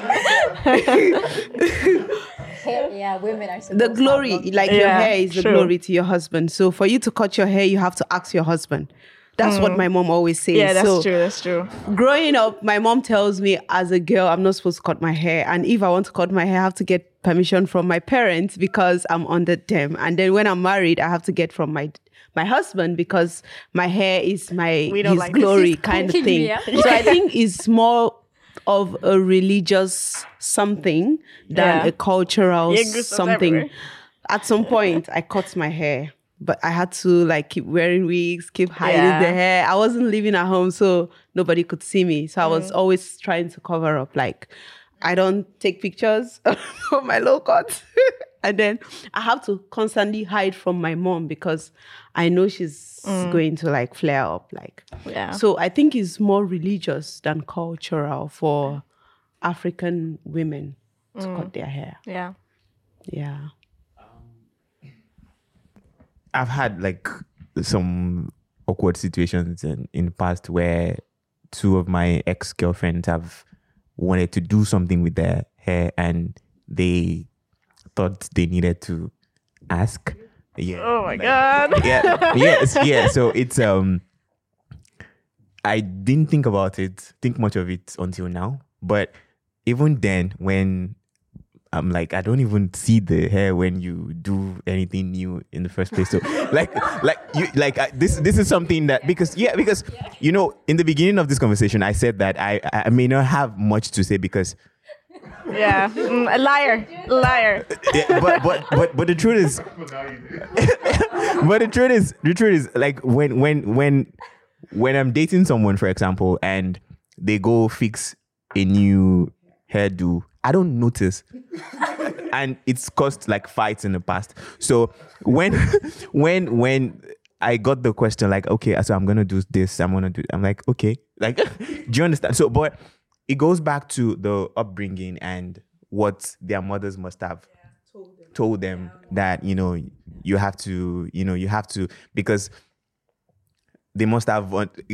D: yeah, women are
H: the glory, like your hair is the glory to your husband. So for you to cut your hair, you have to ask your husband. That's what my mom always says.
B: Mm. Yeah, that's
H: so
B: true. That's true.
H: growing up, my mom tells me as a girl, I'm not supposed to cut my hair. And if I want to cut my hair, I have to get permission from my parents because I'm under them. And then when I'm married, I have to get from my my husband because my hair is my
B: We don't
H: his
B: like
H: glory
B: He's
H: kind of thing.
D: me up.
H: So I think it's more of a religious something than
B: Yeah.
H: a cultural something.
B: everywhere.
H: At some point, I cut my hair, but I had to like keep wearing wigs, keep hiding
B: Yeah.
H: the hair. I wasn't living at home, so nobody could see me. So I
B: Mm.
H: was always trying to cover up. Like, I don't take pictures of my low cut. and then I have to constantly hide from my mom because I know she's going to like flare up. Like,
B: Mm. Yeah.
H: so I think it's more religious than cultural for African women to
B: Mm.
H: cut their hair.
B: Yeah.
H: Yeah.
F: I've had like some awkward situations in, in the past where two of my ex girlfriends have wanted to do something with their hair and they thought they needed to ask. Yeah.
B: Oh my god.
F: yeah, yes, yeah. So it's um, I didn't think about it, think much of it until now. But even then, when I'm like, I don't even see the hair when you do anything new in the first place. So like, like you, like I, this, this is something that because yeah, because you know, in the beginning of this conversation, I said that I, I may not have much to say because
B: Yeah. Mm, a liar. Liar.
F: yeah, but but but but the truth is but the truth is the truth is like when when when when I'm dating someone for example and they go fix a new hairdo I don't notice and it's caused like fights in the past so when when when I got the question like okay so I'm gonna do this I'm gonna do I'm like okay like do you understand so but it goes back to the upbringing and what their mothers must have told them. that you know you have to you know you have to because they must have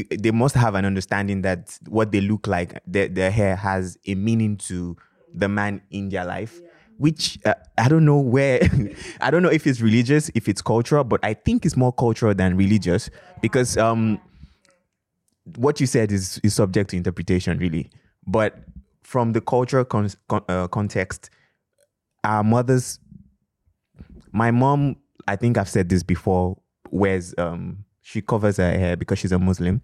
F: they must have an understanding that what they look like their, their hair has a meaning to the man in their life which uh, i don't know where i don't know if it's religious if it's cultural but i think it's more cultural than religious because um what you said is is subject to interpretation really but from the cultural con- con- uh, context our mothers my mom i think i've said this before wears um she covers her hair because she's a muslim.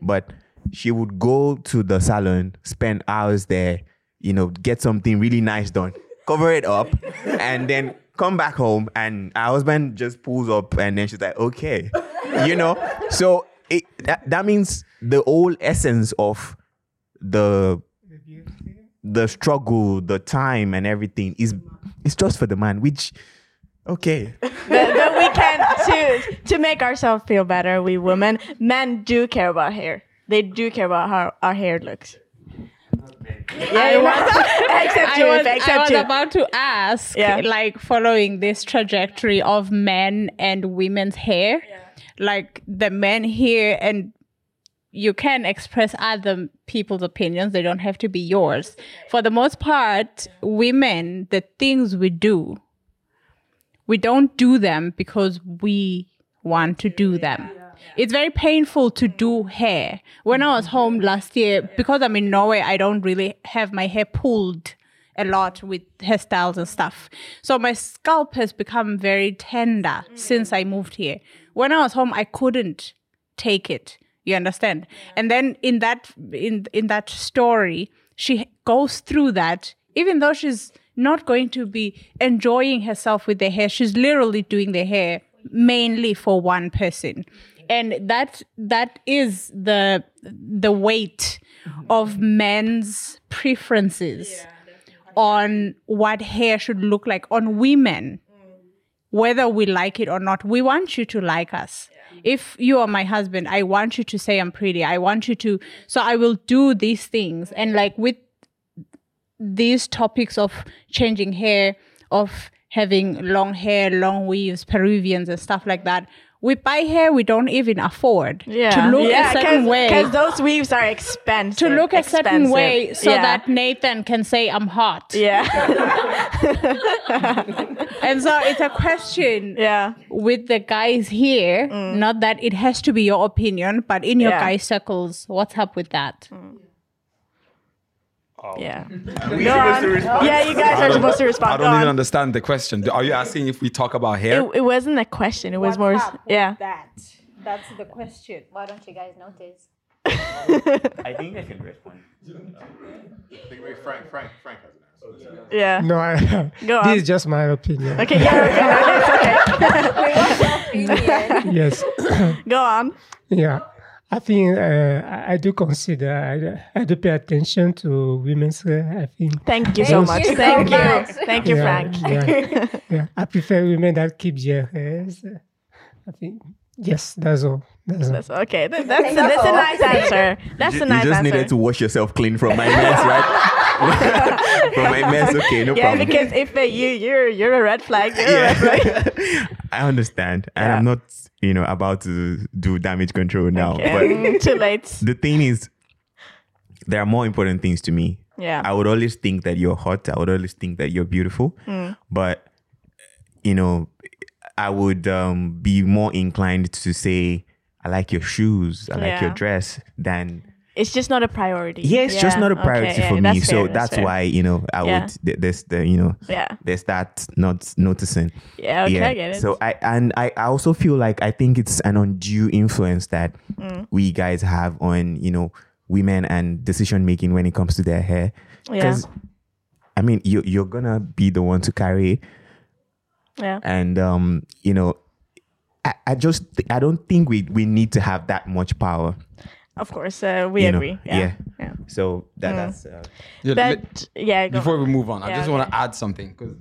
F: But she would go to the salon spend hours there you know get something really nice done cover it up and then come back home and our husband just pulls up and then she's like okay you know? So it that, that means the whole essence of the the struggle, the time, and everything is it's just for the man. Which, okay,
B: but, but we can to to make ourselves feel better. We women, men do care about hair. They do care about how our hair looks. Yeah, except
C: I was,
B: Ife,
C: I was
B: you.
C: about to ask,
B: Yeah.
C: like following this trajectory of men and women's hair, like the men here, and you can express other people's opinions, they don't have to be yours. For the most part, women, the things we do, we don't do them because we want to do them. It's very painful to do hair. When I was home last year, because I'm in Norway, I don't really have my hair pulled a lot with hairstyles and stuff. So my scalp has become very tender since I moved here. When I was home, I couldn't take it. You understand? And then in that in in that story, she goes through that, even though she's not going to be enjoying herself with the hair. She's literally doing the hair mainly for one person. And that that is the the weight of men's preferences on what hair should look like on women whether we like it or not we want you to like us if you are my husband i want you to say i'm pretty. I want you to so i will do these things. And like with these topics of changing hair of having long hair long weaves peruvians and stuff like that we buy hair we don't even afford
B: yeah.
C: to look
B: yeah,
C: a certain way
B: Because those weaves are expensive.
C: to look a certain way so
B: Yeah.
C: that Nathan can say I'm hot.
B: Yeah.
C: And so it's a question
B: yeah.
C: with the guys here, mm. not that it has to be your opinion, but in your guy circles, what's up with that? Mm.
B: Yeah. Go on. Yeah, you guys are supposed to respond.
E: I don't even
B: on.
E: understand the question. Are you asking if we talk about hair?
B: It, it wasn't a question. It was more. Yeah.
C: that? That's the question.
D: Why don't you guys notice?
F: I think I can respond.
A: Frank, Frank, Frank has an answer.
B: Yeah.
G: No, I,
B: Go on.
G: this is just my opinion.
B: Okay. Yeah. Okay. okay.
G: Yes.
B: Go on.
G: Yeah, I think uh, I, I do consider, I, I do pay attention to women's hair. I think.
B: Thank you so much. Thank you. Thank you,
G: Yeah,
B: Frank.
G: yeah. Yeah, I prefer women that keep their hairs. I think, yes, that's all. That's all.
B: Okay. That- That's, that's a nice answer. That's
F: you,
B: a nice
F: you just
B: answer.
F: needed to wash yourself clean from my mess, right? from my mess, okay, no
B: yeah,
F: problem.
B: because if you you're you're a red flag, you're a red flag.
F: yeah. I understand, and
B: Yeah.
F: I'm not, you know, about to do damage control now.
B: Okay,
F: But
B: mm, too late.
F: the thing is, there are more important things to me.
B: Yeah.
F: I would always think that you're hot. I would always think that you're beautiful.
B: Mm.
F: But you know, I would um, be more inclined to say, "I like your shoes. I like your dress," than
B: It's just not a priority.
F: yeah, it's just not a
B: okay,
F: priority
B: yeah,
F: for me.
B: that's
F: so
B: fair,
F: that's
B: fair.
F: why you know I
B: Yeah.
F: would th- there's the you know
B: Yeah.
F: there's that not noticing.
B: Yeah, okay, I get it.
F: So I and I, I also feel like I think it's an undue influence that
B: Mm.
F: we guys have on you know women and decision making when it comes to their hair.
B: Yeah.
F: I mean, you you're gonna be the one to carry, it.
B: Yeah.
F: and um, you know, I, I just I don't think we we need to have that much power.
B: Of course, uh, we
F: you know?
B: agree. Yeah.
F: yeah.
B: yeah.
F: So that
B: Mm.
F: that's uh,
E: Yeah, let-
B: But yeah, go
E: before
B: on.
E: we move on, I just
B: okay.
E: want to add something because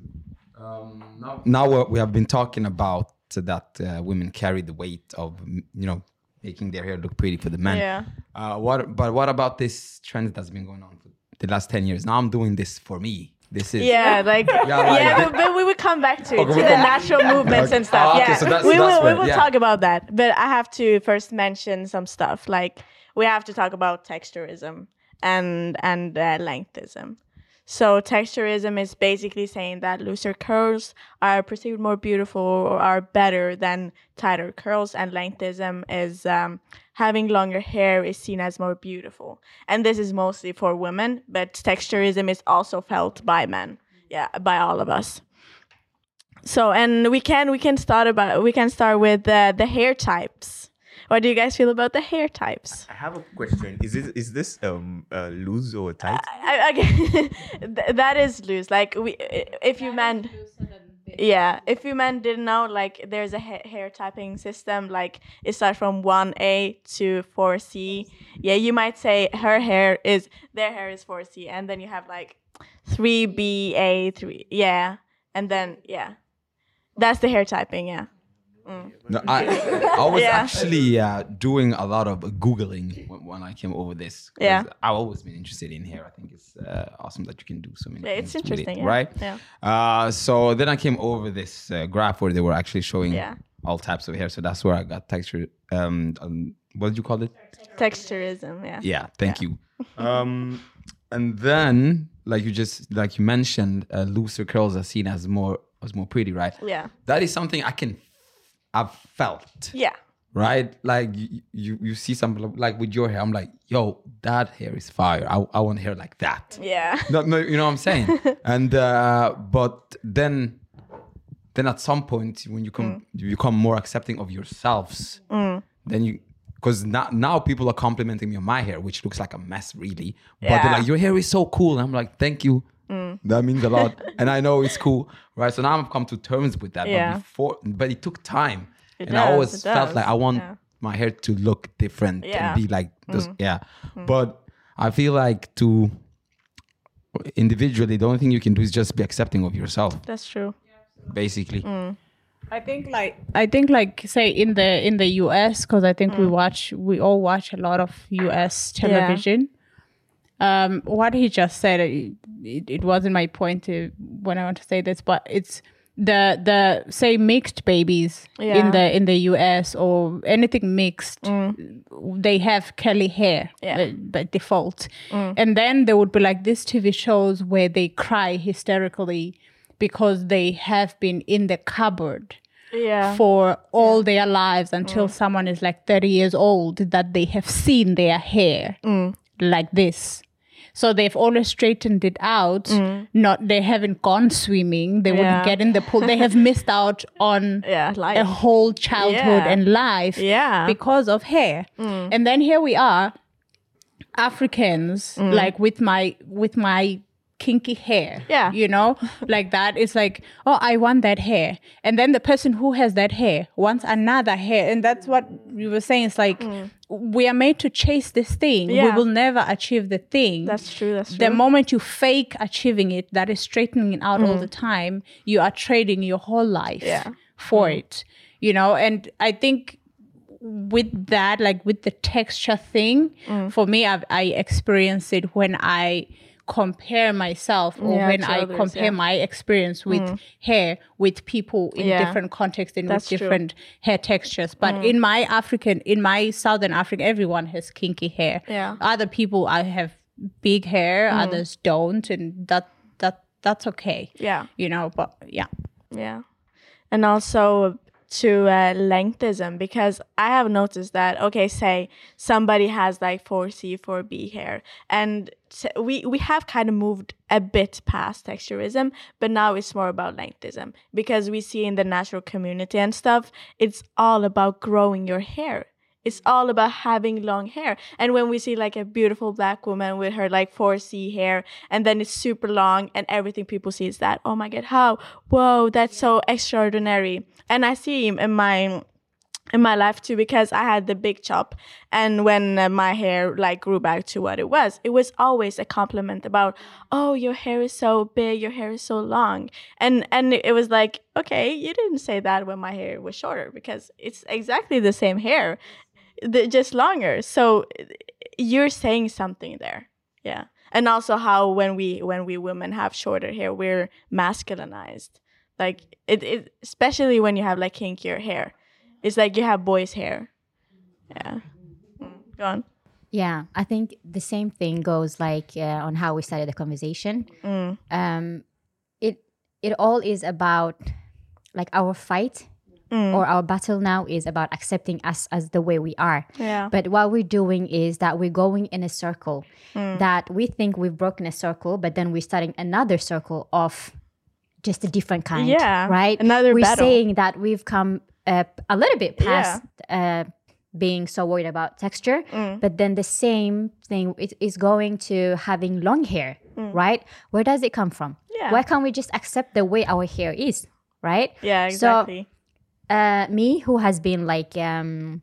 E: um, now, now we're- we have been talking about that uh, women carry the weight of you know making their hair look pretty for the men.
B: Yeah.
E: Uh, what? But what about this trend that's been going on for the last ten years? Now I'm doing this for me. This is
B: Yeah, like
E: Yeah,
B: yeah, but, but we will come back to,
E: Okay,
B: to the
E: come-
B: natural movements and stuff.
E: Oh, okay,
B: yeah,
E: so that's-
B: we
E: that's
B: will we will
E: yeah.
B: talk about that. But I have to first mention some stuff. Like we have to talk about texturism and and uh, lengthism. So texturism is basically saying that looser curls are perceived more beautiful or are better than tighter curls, and lengthism is um, having longer hair is seen as more beautiful. And this is mostly for women, but texturism is also felt by men. Yeah, by all of us. So, and we can we can start about we can start with uh, the hair types. What do you guys feel about the hair types?
F: I have a question. Is this is this um uh, loose or tight?
B: I, okay, that is loose. Like we, if you men, yeah, if you men didn't know, like there's a ha- hair typing system. Like it starts from one A to four C. Yeah, you might say her hair is their hair is four C, and then you have like three B A three. Yeah, and then yeah, that's the hair typing. Yeah.
E: No, I, I was
B: Yeah.
E: actually uh, doing a lot of googling when, when I came over this.
B: Yeah.
E: I've always been interested in hair. I think it's uh, awesome that you can do so many.
B: Yeah, it's
E: with it,
B: interesting, yeah.
E: right?
B: Yeah.
E: Uh, so then I came over this uh, graph where they were actually showing
B: Yeah.
E: all types of hair. So that's where I got texture. Um, um, what did you call it?
B: Texturism, yeah.
E: Yeah, thank you. Um, and then, like you just like you mentioned, uh, looser curls are seen as more as more pretty, right?
B: Yeah.
E: That is something I can, I've felt,
B: Yeah.
E: right? Like you, you, you see something like with your hair. I'm like, yo, that hair is fire. I, I want hair like that.
B: Yeah.
E: No, no, you know what I'm saying? and uh, but then, then at some point when you come,
B: Mm.
E: you become more accepting of yourselves. Then you, because now now people are complimenting me on my hair, which looks like a mess, really. But they're
B: Yeah. Mm.
E: like, your hair is so cool. And I'm like, thank you. That means a lot, and I know it's cool, right? So now I've come to terms with that.
B: Yeah.
E: But before, but it took time,
B: It
E: and I always felt like I want
B: yeah.
E: my hair to look different
B: Yeah. Mm.
E: and be like this. Yeah, but I feel like to individually, the only thing you can do is just be accepting of yourself,
B: That's true.
E: basically.
B: Mm.
C: I think like I think like say in the in the US because I think
B: Mm.
C: we watch we all watch a lot of US television. Um, what he just said it, it, it wasn't my point to, when I want to say this, but it's the the say mixed babies
B: Yeah.
C: in the in the US or anything mixed, they have curly hair
B: Mm. Yeah. Mm.
C: by default, and then there would be like these TV shows where they cry hysterically because they have been in the cupboard
B: Yeah.
C: for all their lives until someone is like 30 years old that they have seen their hair like this so they've always straightened it out mm. not they haven't gone swimming they
B: Yeah.
C: wouldn't get in the pool they have missed out on
B: yeah.
C: A whole childhood
B: Yeah.
C: and life
B: Yeah.
C: because of hair mm. and then here we are africans mm. like with my with my kinky hair
B: Yeah.
C: you know? Like that it's like oh i want that hair. And then the person who has that hair wants another hair. And that's what you were saying. It's like mm. we are made to chase this thing. We will never achieve the thing.
B: That's true. That's true.
C: the moment you fake achieving it that is straightening it out all mm. the time. You are trading your whole life
B: Yeah.
C: for mm. it you know? And i think with that like with the texture thing for me I've, i experience it when i compare myself or
B: Yeah,
C: when i
B: others,
C: compare
B: yeah.
C: my experience with mm. hair with people in
B: Yeah.
C: different contexts and
B: That's
C: with
B: true.
C: different hair textures but mm. in my african in my southern africa everyone has kinky hair
B: Yeah.
C: other people i have big hair mm. others don't and that that that's okay
B: yeah.
C: you know but yeah
B: Yeah. And also to uh, lengthism because I have noticed that okay say somebody has like 4C 4B hair and we we have kind of moved a bit past texturism but now it's more about lengthism because we see in the natural community and stuff it's all about growing your hair it's all about having long hair. And when we see like a beautiful black woman with her like 4C hair and then it's super long and everything people see is that, oh my God, how? Whoa, that's so extraordinary. And I see him in my in my life too because I had the big chop and when uh, my hair like grew back to what it was it was always a compliment about oh your hair is so big your hair is so long and and it was like okay you didn't say that when my hair was shorter because it's exactly the same hair the, just longer. So you're saying something there. Yeah. And also how when we when we women have shorter hair we're masculinized. Like it, it especially when you have like kinkier hair. It's like you have boys hair. Yeah. Mm, go on.
D: Yeah, I think the same thing goes like uh, on how we started the conversation.
B: Mm.
D: Um, it it all is about like our fight
B: Mm.
D: or our battle now is about accepting us as the way we are.
B: yeah
D: But what we're doing is that we're going in a circle
B: Mm.
D: that we think we've broken a circle, but then we're starting another circle of just a different kind.
B: Yeah,
D: Right?
B: another
D: We're
B: battle.
D: saying that we've come uh, a little bit past uh, being so worried about texture,
B: Mm.
D: but then the same thing is, is going to having long hair, right? Where does it come from?
B: Mm. Yeah.
D: Why can't we just accept the way our hair is, right?
B: yeah
D: So,
B: exactly
D: uh, me who has been like um,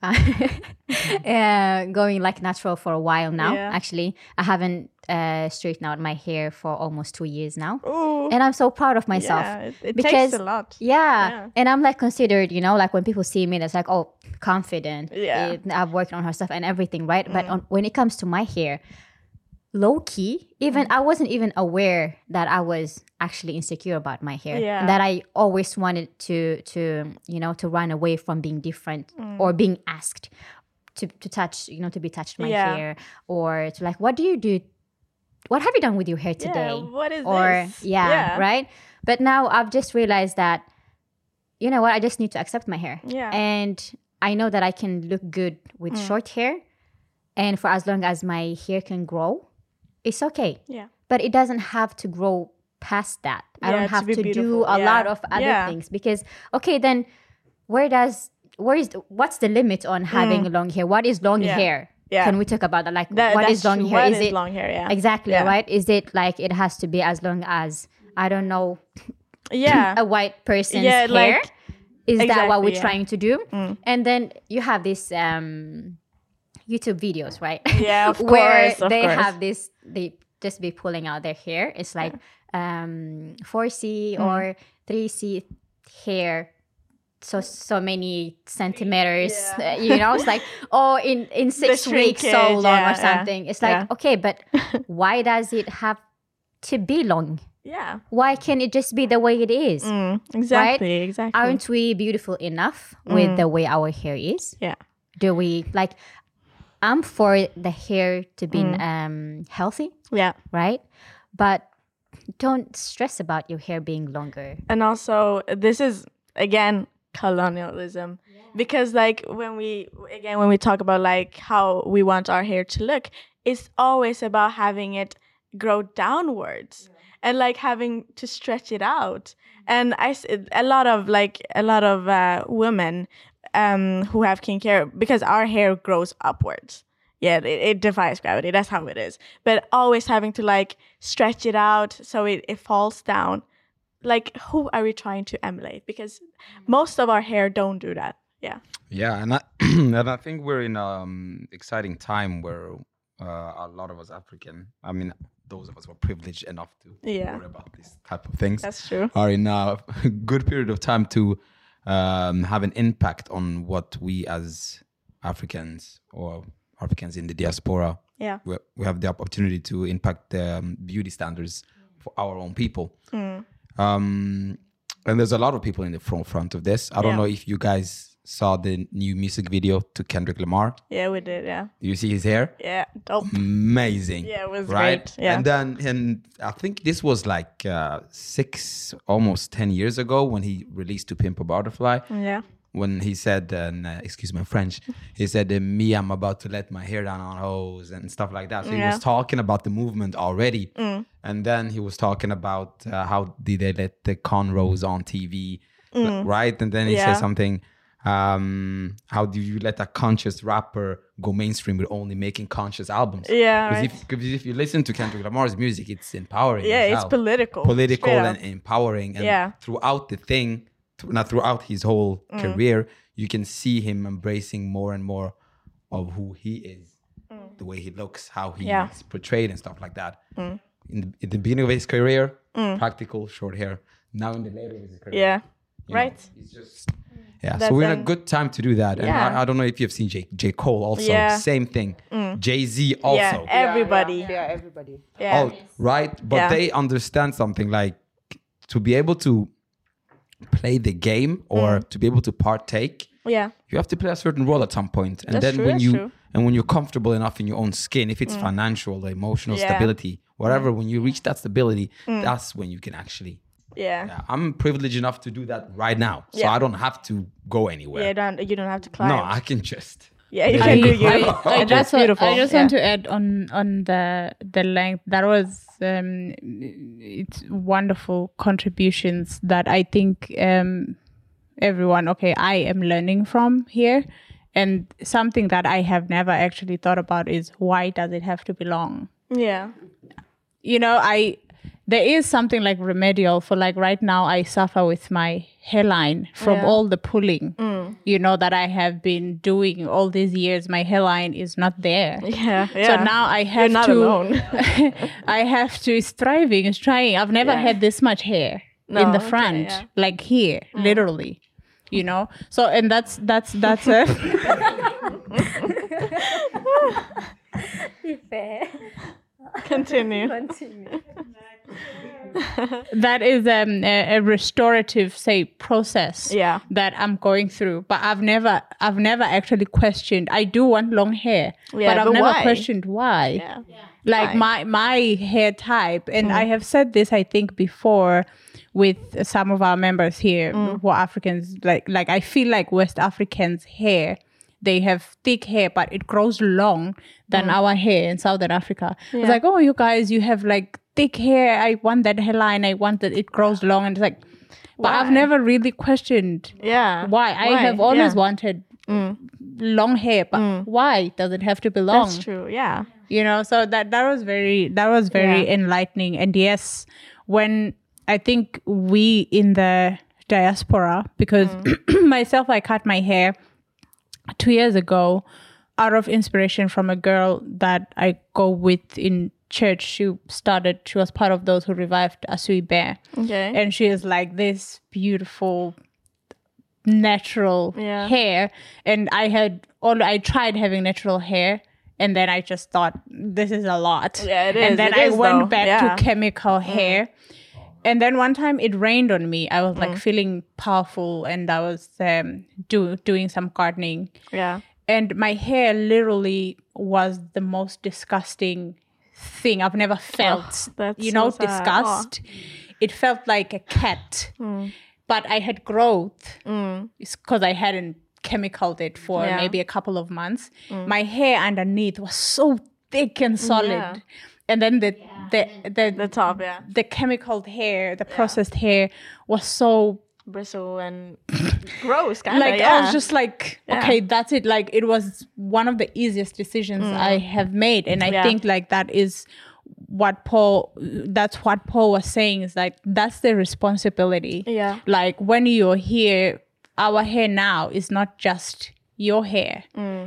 D: uh, going like natural for a while now
B: Yeah.
D: actually i haven't uh, straightened out my hair for almost two years now,
B: Ooh.
D: and I'm so proud of myself.
B: Yeah, it, it
D: because-
B: takes a lot.
D: Yeah.
B: Yeah.
D: And I'm like considered, you know, like when people see me, it's like, oh, confident.
B: Yeah.
D: It- I've worked on her stuff and everything, right? But on, when it comes to my hair, low key, even I wasn't even aware that I was actually insecure about my hair.
B: Yeah.
D: That I always wanted to to you know to run away from being different
B: Mm.
D: or being asked to to touch, you know, to be touched my
B: Yeah.
D: hair or to like, what do you do? What have you done with your hair today?
B: Yeah, what is
D: or
B: this?
D: Yeah,
B: Yeah.
D: right but now i've just realized that you know what i just need to accept my hair
B: Yeah.
D: and i know that i can look good with
B: Mm.
D: short hair and for as long as my hair can grow it's okay
B: Yeah.
D: but it doesn't have to grow past that i
B: Yeah,
D: don't
B: to
D: have
B: be
D: to do a lot of other
B: Yeah.
D: things because okay then where does where is what's the limit on having long hair what is long
B: Mm. Yeah.
D: hair
B: Yeah.
D: can we talk about that like
B: That,
D: what is long hair is
B: is
D: it
B: long hair? Yeah.
D: exactly
B: Yeah.
D: right is it like it has to be as long as i don't know
B: Yeah.
D: a white person's
B: Yeah,
D: hair.
B: like-
D: is that what we're
B: yeah. Mm.
D: trying to do? And then you have this um, YouTube videos, right?
B: Yeah, of
D: Where
B: course, of
D: they
B: course.
D: have this, they just be pulling out their hair. It's like um, 4C
B: Mm.
D: or 3C hair. So so many centimeters,
B: Yeah.
D: uh, you know. It's like oh, in in six weeks, so long
B: yeah,
D: or
B: yeah,
D: something. It's like
B: yeah.
D: okay, but why does it have to be long?
B: Yeah.
D: Why can't it just be the way it is?
B: Mm, exactly. Exactly.
D: aren't we beautiful enough with the way our hair is
B: yeah.
D: do we like i'm for the hair to be um healthy
B: Yeah.
D: right? But don't stress about your hair being longer.
B: And also this is again colonialism. Because like when we again when we talk about like how we want our hair to look it's always about having it grow downwards and like having to stretch it out. And i a lot of like a lot of uh, women um who have kink hair because our hair grows upwards. Yeah it, it defies gravity. That's how it is. But always having to like stretch it out so it, it falls down. Like who are we trying to emulate? Because most of our hair don't do that. Yeah.
E: Yeah, and I, and I think we're in an um, exciting time where uh, a lot of us African, I mean, those of us who are privileged enough to
B: Yeah.
E: worry about these type of things,
B: That's true.
E: are in a good period of time to um, have an impact on what we as Africans or Africans in the diaspora,
B: yeah
E: we, we have the opportunity to impact the um, beauty standards for our own people.
B: Mm.
E: Um, and there's a lot of people in the front front of this. I don't
B: Yeah.
E: know if you guys saw the new music video to Kendrick Lamar.
B: yeah we did yeah
E: Do you see his hair?
B: yeah dope
E: Amazing.
B: Yeah, it was
E: right.
B: great. Yeah.
E: And then, and I think this was like uh, six, almost ten years ago when he released "To Pimp a Butterfly."
B: yeah
E: When he said, and uh, excuse my French, he said, "Me, I'm about to let my hair down on hoes and stuff like that." So he was talking about the movement already,
B: Mm.
E: and then he was talking about uh, how did they let the cornrows on TV,
B: Mm.
E: right? And then he
B: Yeah.
E: said something. Um, how do you let a conscious rapper go mainstream with only making conscious albums?
B: Yeah,
E: because
B: right.
E: if, if you listen to Kendrick Lamar's music, it's empowering.
B: Yeah, it's
E: hell.
B: political,
E: political and empowering. And
B: Yeah.
E: throughout the thing, th- not throughout his whole
B: Mm.
E: career, you can see him embracing more and more of who he is, the way he looks, how he's
B: Mm. Yeah.
E: portrayed, and stuff like that.
B: Mm.
E: In, the, in the beginning of his career,
B: Mm.
E: practical, short hair. Now in the later of his career,
B: yeah
E: you know,
B: right
E: he's just yeah.
B: That's
E: so we're in a good time to do that. And
B: Yeah.
E: I, I don't know if you've seen J, J. Cole also.
B: Yeah.
E: Same thing.
B: Mm.
E: Jay Z also.
B: yeah everybody
H: Yeah, yeah, everybody.
B: yeah
E: Oh, right. But
B: Yeah.
E: they understand something like to be able to play the game or
B: Mm.
E: to be able to partake,
B: yeah
E: you have to play a certain role at some point. And
B: That's
E: then
B: true,
E: when
B: that's
E: you
B: true.
E: and when you're comfortable enough in your own skin, if it's financial, emotional
B: Yeah.
E: stability, whatever, when you reach that stability,
B: Mm.
E: that's when you can actually.
B: Yeah
E: Yeah, I'm privileged enough to do that right now, so
B: Yeah.
E: I don't have to go anywhere.
B: you don't you don't have to climb
E: no, I can just.
B: yeah you
E: I-
B: can do you
C: I, I just
B: that's
C: wa-
B: beautiful
C: I just
B: yeah.
C: want to add on on the the length that was um, it's wonderful contributions that I think um, everyone okay I am learning from here and something that I have never actually thought about is why does it have to be long
B: yeah
C: you know i there is something like remedial for like right now I suffer with my hairline from
B: Yeah.
C: all the pulling, you know, that I have been doing all these years. My hairline is not there.
B: Yeah. yeah.
C: So now I have
B: You're
C: have
B: not
C: to.
B: alone.
C: I have to. It's thriving. It's trying. I've never
B: Yeah.
C: had this much hair
B: No,
C: in the
B: okay,
C: front,
B: yeah. Mm.
C: like here, literally. You know. So and that's that's that's a.
B: Continue.
C: that is um, a, a restorative say process
B: Yeah.
C: that i'm going through but i've never i've never actually questioned i do want long hair
B: Yeah,
C: but i've
B: but
C: never
B: why?
C: questioned why
B: Yeah.
C: like
B: Why? Mm.
C: my my hair type and i have said this i think before with some of our members here
B: Mm.
C: who are africans like like i feel like west africans hair they have thick hair but it grows long than
B: Mm.
C: our hair in southern africa it's like oh you guys you have like thick hair i want that hairline i want that it grows long and it's like but i've never really questioned
B: Yeah.
C: why i have always
B: Yeah. Mm.
C: wanted long hair but why does it have to be long
B: That's true. Yeah.
C: you know so that that was very that was very
B: Yeah.
C: enlightening and yes when i think we in the diaspora because myself i cut my hair two years ago out of inspiration from a girl that i go with in church she started she was part of those who revived ASUiB
B: Okay.
C: and she is like this beautiful natural
B: Yeah.
C: hair and i had all i tried having natural hair and then i just thought this is a lot
B: Yeah, it is.
C: and then
B: It
C: i
B: is,
C: went
B: though.
C: back
B: Yeah. Mm.
C: to chemical hair and then one time it rained on me i was like feeling powerful and i was um, do, doing some gardening
B: yeah.
C: and my hair literally was the most disgusting thing I've never felt.
B: Oh, that's
C: you know,
B: so
C: disgust. It felt like a cat, mm. but I had growth. Mm. It's because I hadn't chemicaled it for
B: Yeah.
C: maybe a couple of months. Mm. My hair underneath was so thick and solid,
B: Yeah.
C: and then the the the
B: The top, yeah.
C: the chemical hair, the processed hair was so
B: Bristle and gross, kind of.
C: like
B: yeah.
C: I was just like,
B: Yeah.
C: okay, that's it. Like it was one of the easiest decisions I have made, and I
B: Mm. Yeah.
C: think like that is what Paul. That's what Paul was saying is like that's the responsibility.
B: Yeah.
C: Like when you're here, our hair now is not just your hair.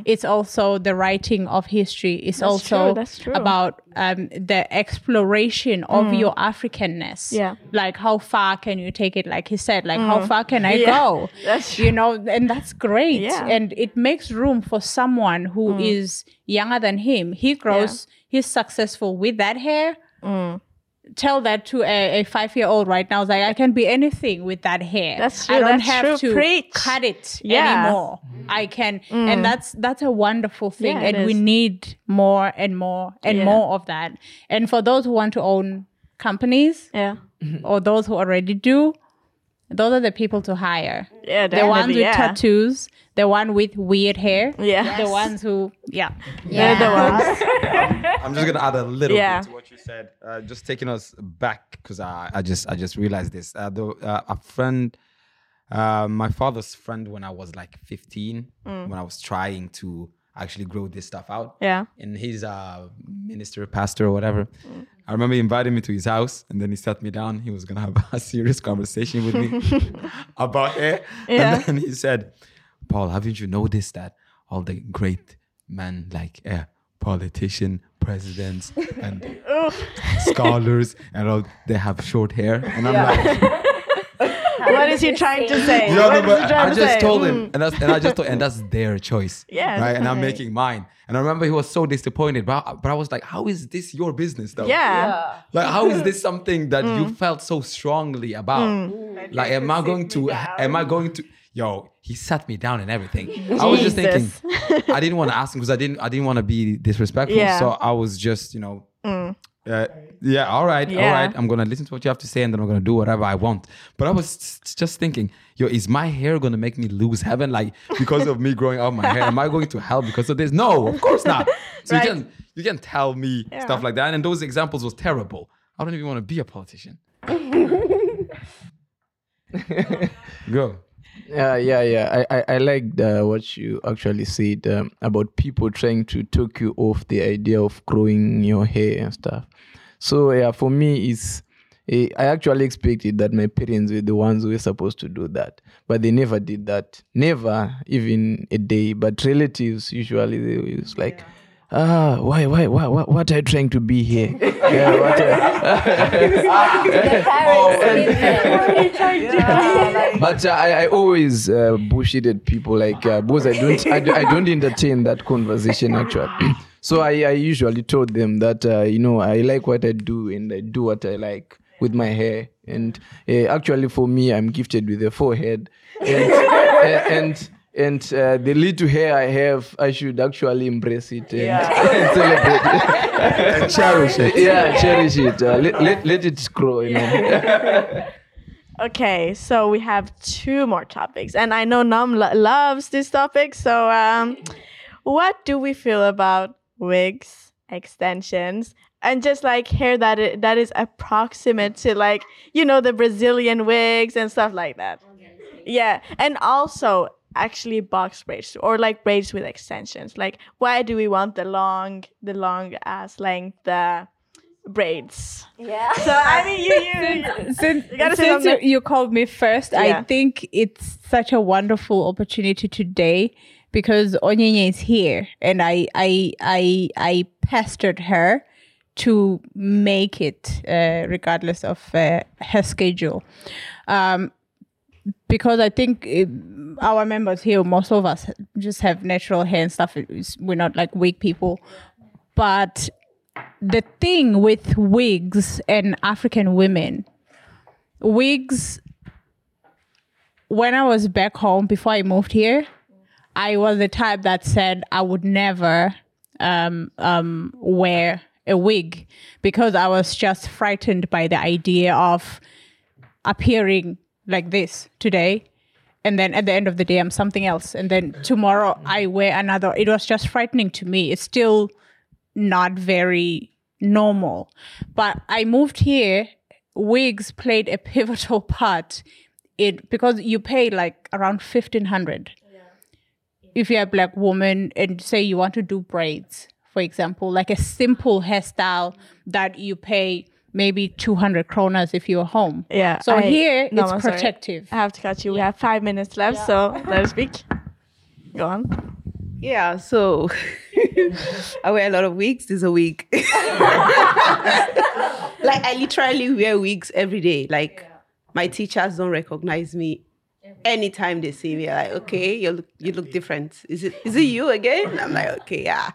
C: It's also the writing of history. It's
B: Mm. That's
C: also
B: true, that's true. Mm.
C: about um, the exploration of your Africanness.
B: Yeah.
C: Like how far can you take it? Like he said, like how far can I
B: Mm. Yeah.
C: go?
B: That's true.
C: you know, and that's great.
B: Yeah. Mm.
C: And it makes room for someone who is younger than him. He grows, he's successful with that hair.
B: Mm.
C: Tell that to a, a five year old right now. It's like, I can be anything with that hair.
B: That's true.
C: I
B: don't
C: have
B: true.
C: to
B: Preach.
C: cut it
B: Yeah. Mm.
C: anymore. I can, and that's that's a wonderful thing,
B: Yeah,
C: and we need more and more and
B: Yeah.
C: more of that. And for those who want to own companies
B: yeah.
C: or those who already do, those are the people to hire
B: Yeah,
C: the ones with tattoos, the one with weird hair,
B: Yeah.
C: the ones who, yeah,
B: They're the ones.
E: I'm just gonna add a little
B: Yeah.
E: bit to what you said. Uh, just taking us back because I, I just I just realized this. Uh, the, uh, a friend, uh, my father's friend, when I was like 15, when I was trying to actually grow this stuff out.
B: Yeah.
E: And he's a minister, pastor, or whatever. I remember he invited me to his house, and then he sat me down. He was gonna have a serious conversation with me about hair.
B: Yeah.
E: And then he said, "Paul, haven't you noticed that all the great men like uh, politician, presidents, and scholars, and all they have short hair?" And I'm like.
B: what is he trying to say?
E: No,
B: What
E: no,
B: is
E: but
B: he trying
E: I
B: to
E: just
B: say?
E: told
B: Mm.
E: him, and that's and I just told, and that's their choice.
B: Yeah,
E: right. And I'm making mine. And I remember he was so disappointed, but I, but I was like, how is this your business though?
B: Yeah.
E: Like, how is this something that you felt so strongly about?
B: Mm.
E: Like, am I going to? Am I going to? Yo, he sat me down and everything. I was just thinking, I didn't want to ask him because I didn't. I didn't want to be disrespectful.
B: Yeah. Mm.
E: So I was just, you know. Uh, yeah, all right, all
B: Yeah.
E: right. I'm gonna listen to what you have to say, and then I'm gonna do whatever I want. But I was just thinking, yo, is my hair gonna make me lose heaven, like because of me growing out my hair? Am I going to hell because of this? No, of course not. So
B: Right.
E: you can you can tell me stuff like that, and those examples was terrible. I don't even want to be a politician. Go.
I: Yeah, yeah, yeah. I, I, I liked uh, what you actually said um, about people trying to talk you off the idea of growing your hair and stuff. So yeah, for me, it's eh, I actually expected that my parents were the ones who were supposed to do that, but they never did that. Never, even a day. But relatives usually they was like. Ah, why, why, why, what, what are you trying to be here? yeah, what are- but uh, I, I always uh, bullshitted people like uh, because I don't I, do- I don't entertain that conversation actually. so I, I usually told them that uh, you know I like what I do and I do what I like with my hair. And uh, actually for me I'm gifted with a forehead. And and and uh, the little hair I have I should actually embrace it and, and celebrate it. And cherish it. Yeah cherish it. Uh, let, let, let it grow you know.
B: Okay, so we have two more topics, and I know Nam lo- loves this topic. So, um, what do we feel about wigs, extensions, and just like hair that i- that is approximate to like you know the Brazilian wigs and stuff like that? Yeah, and also actually box braids or like braids with extensions. Like, why do we want the long, the long ass length uh, braids?
D: Yeah.
B: So I mean, you you.
C: since,
B: You gotta say
C: since you, you called me first,
B: Yeah.
C: I think it's such a wonderful opportunity today because Onyenye is here, and I I I I pestered her to make it uh, regardless of uh, her schedule. Um, because I think uh, our members here, most of us just have natural hair and stuff. It's- We're not like wig people, but the thing with wigs and African women, wigs. When I was back home before I moved here, I was the type that said I would never um, um, wear a wig because I was just frightened by the idea of appearing like this today and then at the end of the day i'm something else. And then tomorrow i wear another. It was just frightening to me. It's still not very normal. But i moved here. Wigs played a pivotal part it because you pay like around 1500 if you're a black woman and say you want to do braids, for example, like a simple hairstyle that you pay maybe 200 kronas if you're home.
B: Yeah.
C: So
B: I-
C: here
B: no,
C: it's
B: I'm sorry.
C: protective.
B: I have to cut you. We have five minutes left, so let us speak. Go on.
H: Yeah, so I wear a lot of wigs. This is a wig. like I literally wear wigs every day. Like my teachers don't recognize me anytime they see me. Like, okay, you look you look different. Is it is it you again? I'm like, okay, yeah.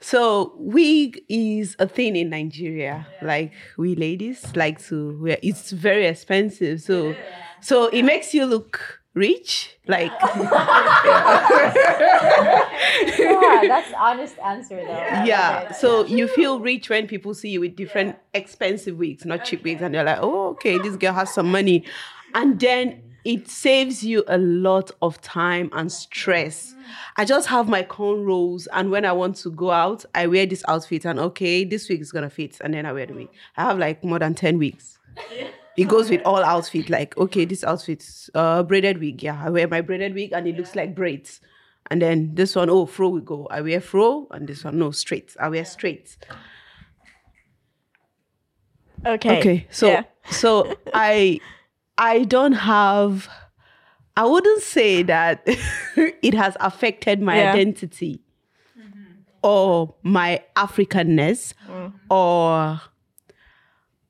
H: So wig is a thing in Nigeria. Like we ladies like to wear. It's very expensive. So so it makes you look rich. Like
D: yeah, that's honest answer though.
H: yeah. So you feel rich when people see you with different expensive wigs, not cheap wigs, and they're like, oh, okay, this girl has some money. And then it saves you a lot of time and stress. I just have my cornrows, and when I want to go out, I wear this outfit, and okay, this wig is gonna fit, and then I wear the wig. I have like more than 10 wigs. It goes with all outfit. Like, okay, this outfit's uh braided wig. Yeah, I wear my braided wig and it looks like braids. And then this one, oh, fro we go. I wear fro, and this one, no, straight. I wear straight.
B: Okay.
H: Okay, so
B: Yeah.
H: so I I don't have. I wouldn't say that it has affected my
B: Yeah.
H: identity or my Africanness
B: Mm.
H: or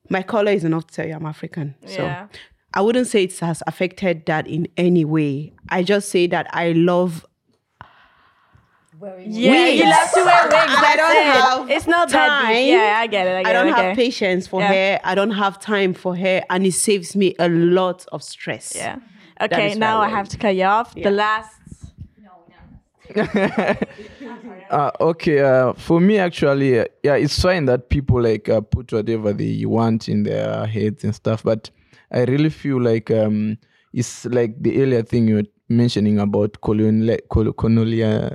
H: my color is enough to tell you I'm African. So I wouldn't say it has affected that in any way. I just say that I love
B: Yeah,
H: wigs.
B: you love to wear wigs.
H: I don't
B: it.
H: have
B: It's not that
H: time.
B: deep. Yeah, I get it. I get
H: I don't
B: it.
H: have
B: okay.
H: patience for
B: Yeah.
H: hair. I don't have time for hair, and it saves me a lot of stress.
B: Yeah. Okay, now I
H: I
B: have to cut you off. The last.
I: Uh, okay, uh, for me actually, uh, yeah, it's fine that people like uh, put whatever they want in their heads and stuff, but I really feel like um, it's like the earlier thing you were mentioning about colonial, col- colonial,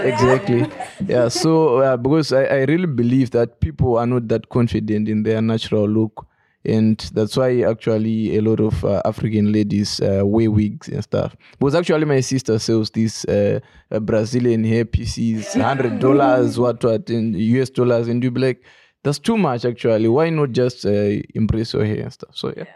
I: exactly. Yeah, so uh, because I, I really believe that people are not that confident in their natural look. And that's why actually a lot of uh, African ladies uh, wear wigs and stuff. Because actually my sister sells these uh, uh, Brazilian hair pieces, hundred dollars, what what in US dollars, and you be like, that's too much actually. Why not just uh, embrace your hair and stuff? So yeah.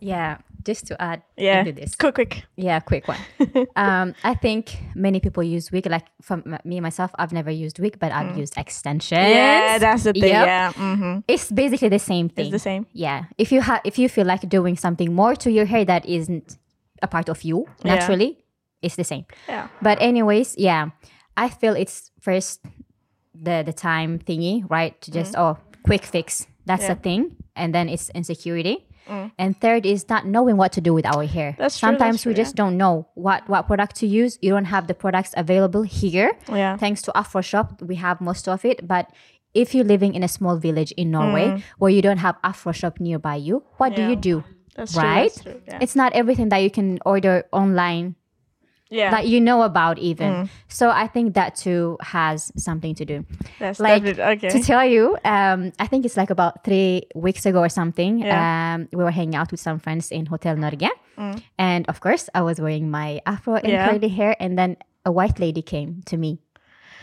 D: Yeah, just to add
B: Yeah.
D: into this.
B: Quick, quick.
D: Yeah, quick one. um, I think many people use wig. Like for m- me myself, I've never used wig, but I've used extensions.
B: Mm. Yeah, that's the thing.
D: Yep.
B: Yeah. Mm-hmm.
D: It's basically the same thing.
B: It's the same.
D: Yeah. If you have, if you feel like doing something more to your hair that isn't a part of you
B: Yeah.
D: naturally, it's the same.
B: Yeah.
D: But anyways, yeah, I feel it's first the the time thingy, right? To just oh, quick fix. That's.
B: Yeah.
D: the thing, and then it's insecurity. And third is not knowing what to do with our hair.
B: Mm. That's true,
D: Sometimes
B: that's
D: we
B: true,
D: just don't know what what product to use. You don't have the products available here.
B: Yeah.
D: Thanks to Afro Shop, we have most of it. But if you're living in a small village in Norway where you don't have Afro Shop nearby you, what do
B: Mm.
D: You do?
B: That's true.
D: right?
B: That's true. Yeah.
D: It's not everything that you can order online
B: yeah.
D: that you know about even.
B: Mm.
D: So I think that too has something to do.
B: That's
D: like
B: okay.
D: to tell you, um, I think it's like about three weeks ago or something.
B: Yeah.
D: Um, we were hanging out with some friends in Hotel Norge, and of course, I was wearing my afro and
B: Mm. Yeah.
D: curly hair, and then a white lady came to me,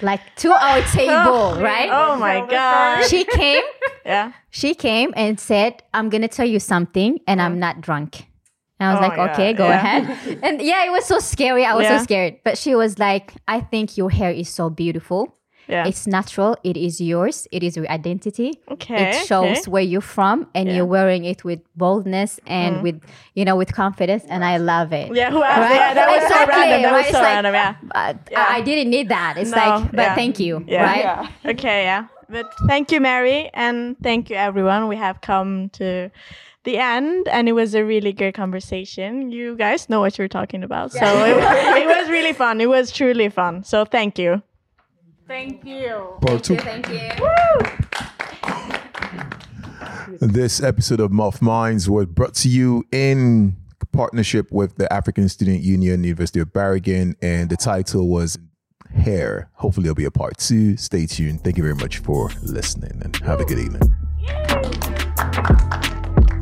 D: like to our table, right?
B: Oh my god.
D: She came.
B: Yeah.
D: She came and said, "I'm gonna tell you something, and I'm not drunk." And I was
B: Oh
D: like,
B: God,
D: "Okay, go
B: yeah.
D: ahead." And yeah, it was so scary. I was
B: Yeah.
D: so scared. But she was like, "I think your hair is so beautiful.
B: Yeah.
D: It's natural. It is yours. It is your identity.
B: Okay,
D: It shows
B: okay.
D: where you're from, and
B: Yeah. Mm.
D: you're wearing it with boldness and with you know with confidence. And I love it.
B: yeah. Who asked?
D: Right?
B: Yeah. That was so random. That
D: right?
B: was so
D: like-
B: random. Yeah.
D: But
B: Yeah.
D: I, I didn't need that. It's
B: No,
D: like, but
B: yeah.
D: thank you,
B: Yeah.
D: right?
B: Okay, yeah. But thank you, Mary, and thank you, everyone. We have come to the end, and it was a really good conversation. You guys know what you're talking about, so it, it was really fun. It was truly fun. So thank you.
C: Thank you.
A: Part two.
D: Thank you.
A: This episode of Muff Minds was brought to you in partnership with the African Student Union, University of Bergen, and the title was Hair. Hopefully, it'll be a part two. Stay tuned. Thank you very much for listening and have a good evening.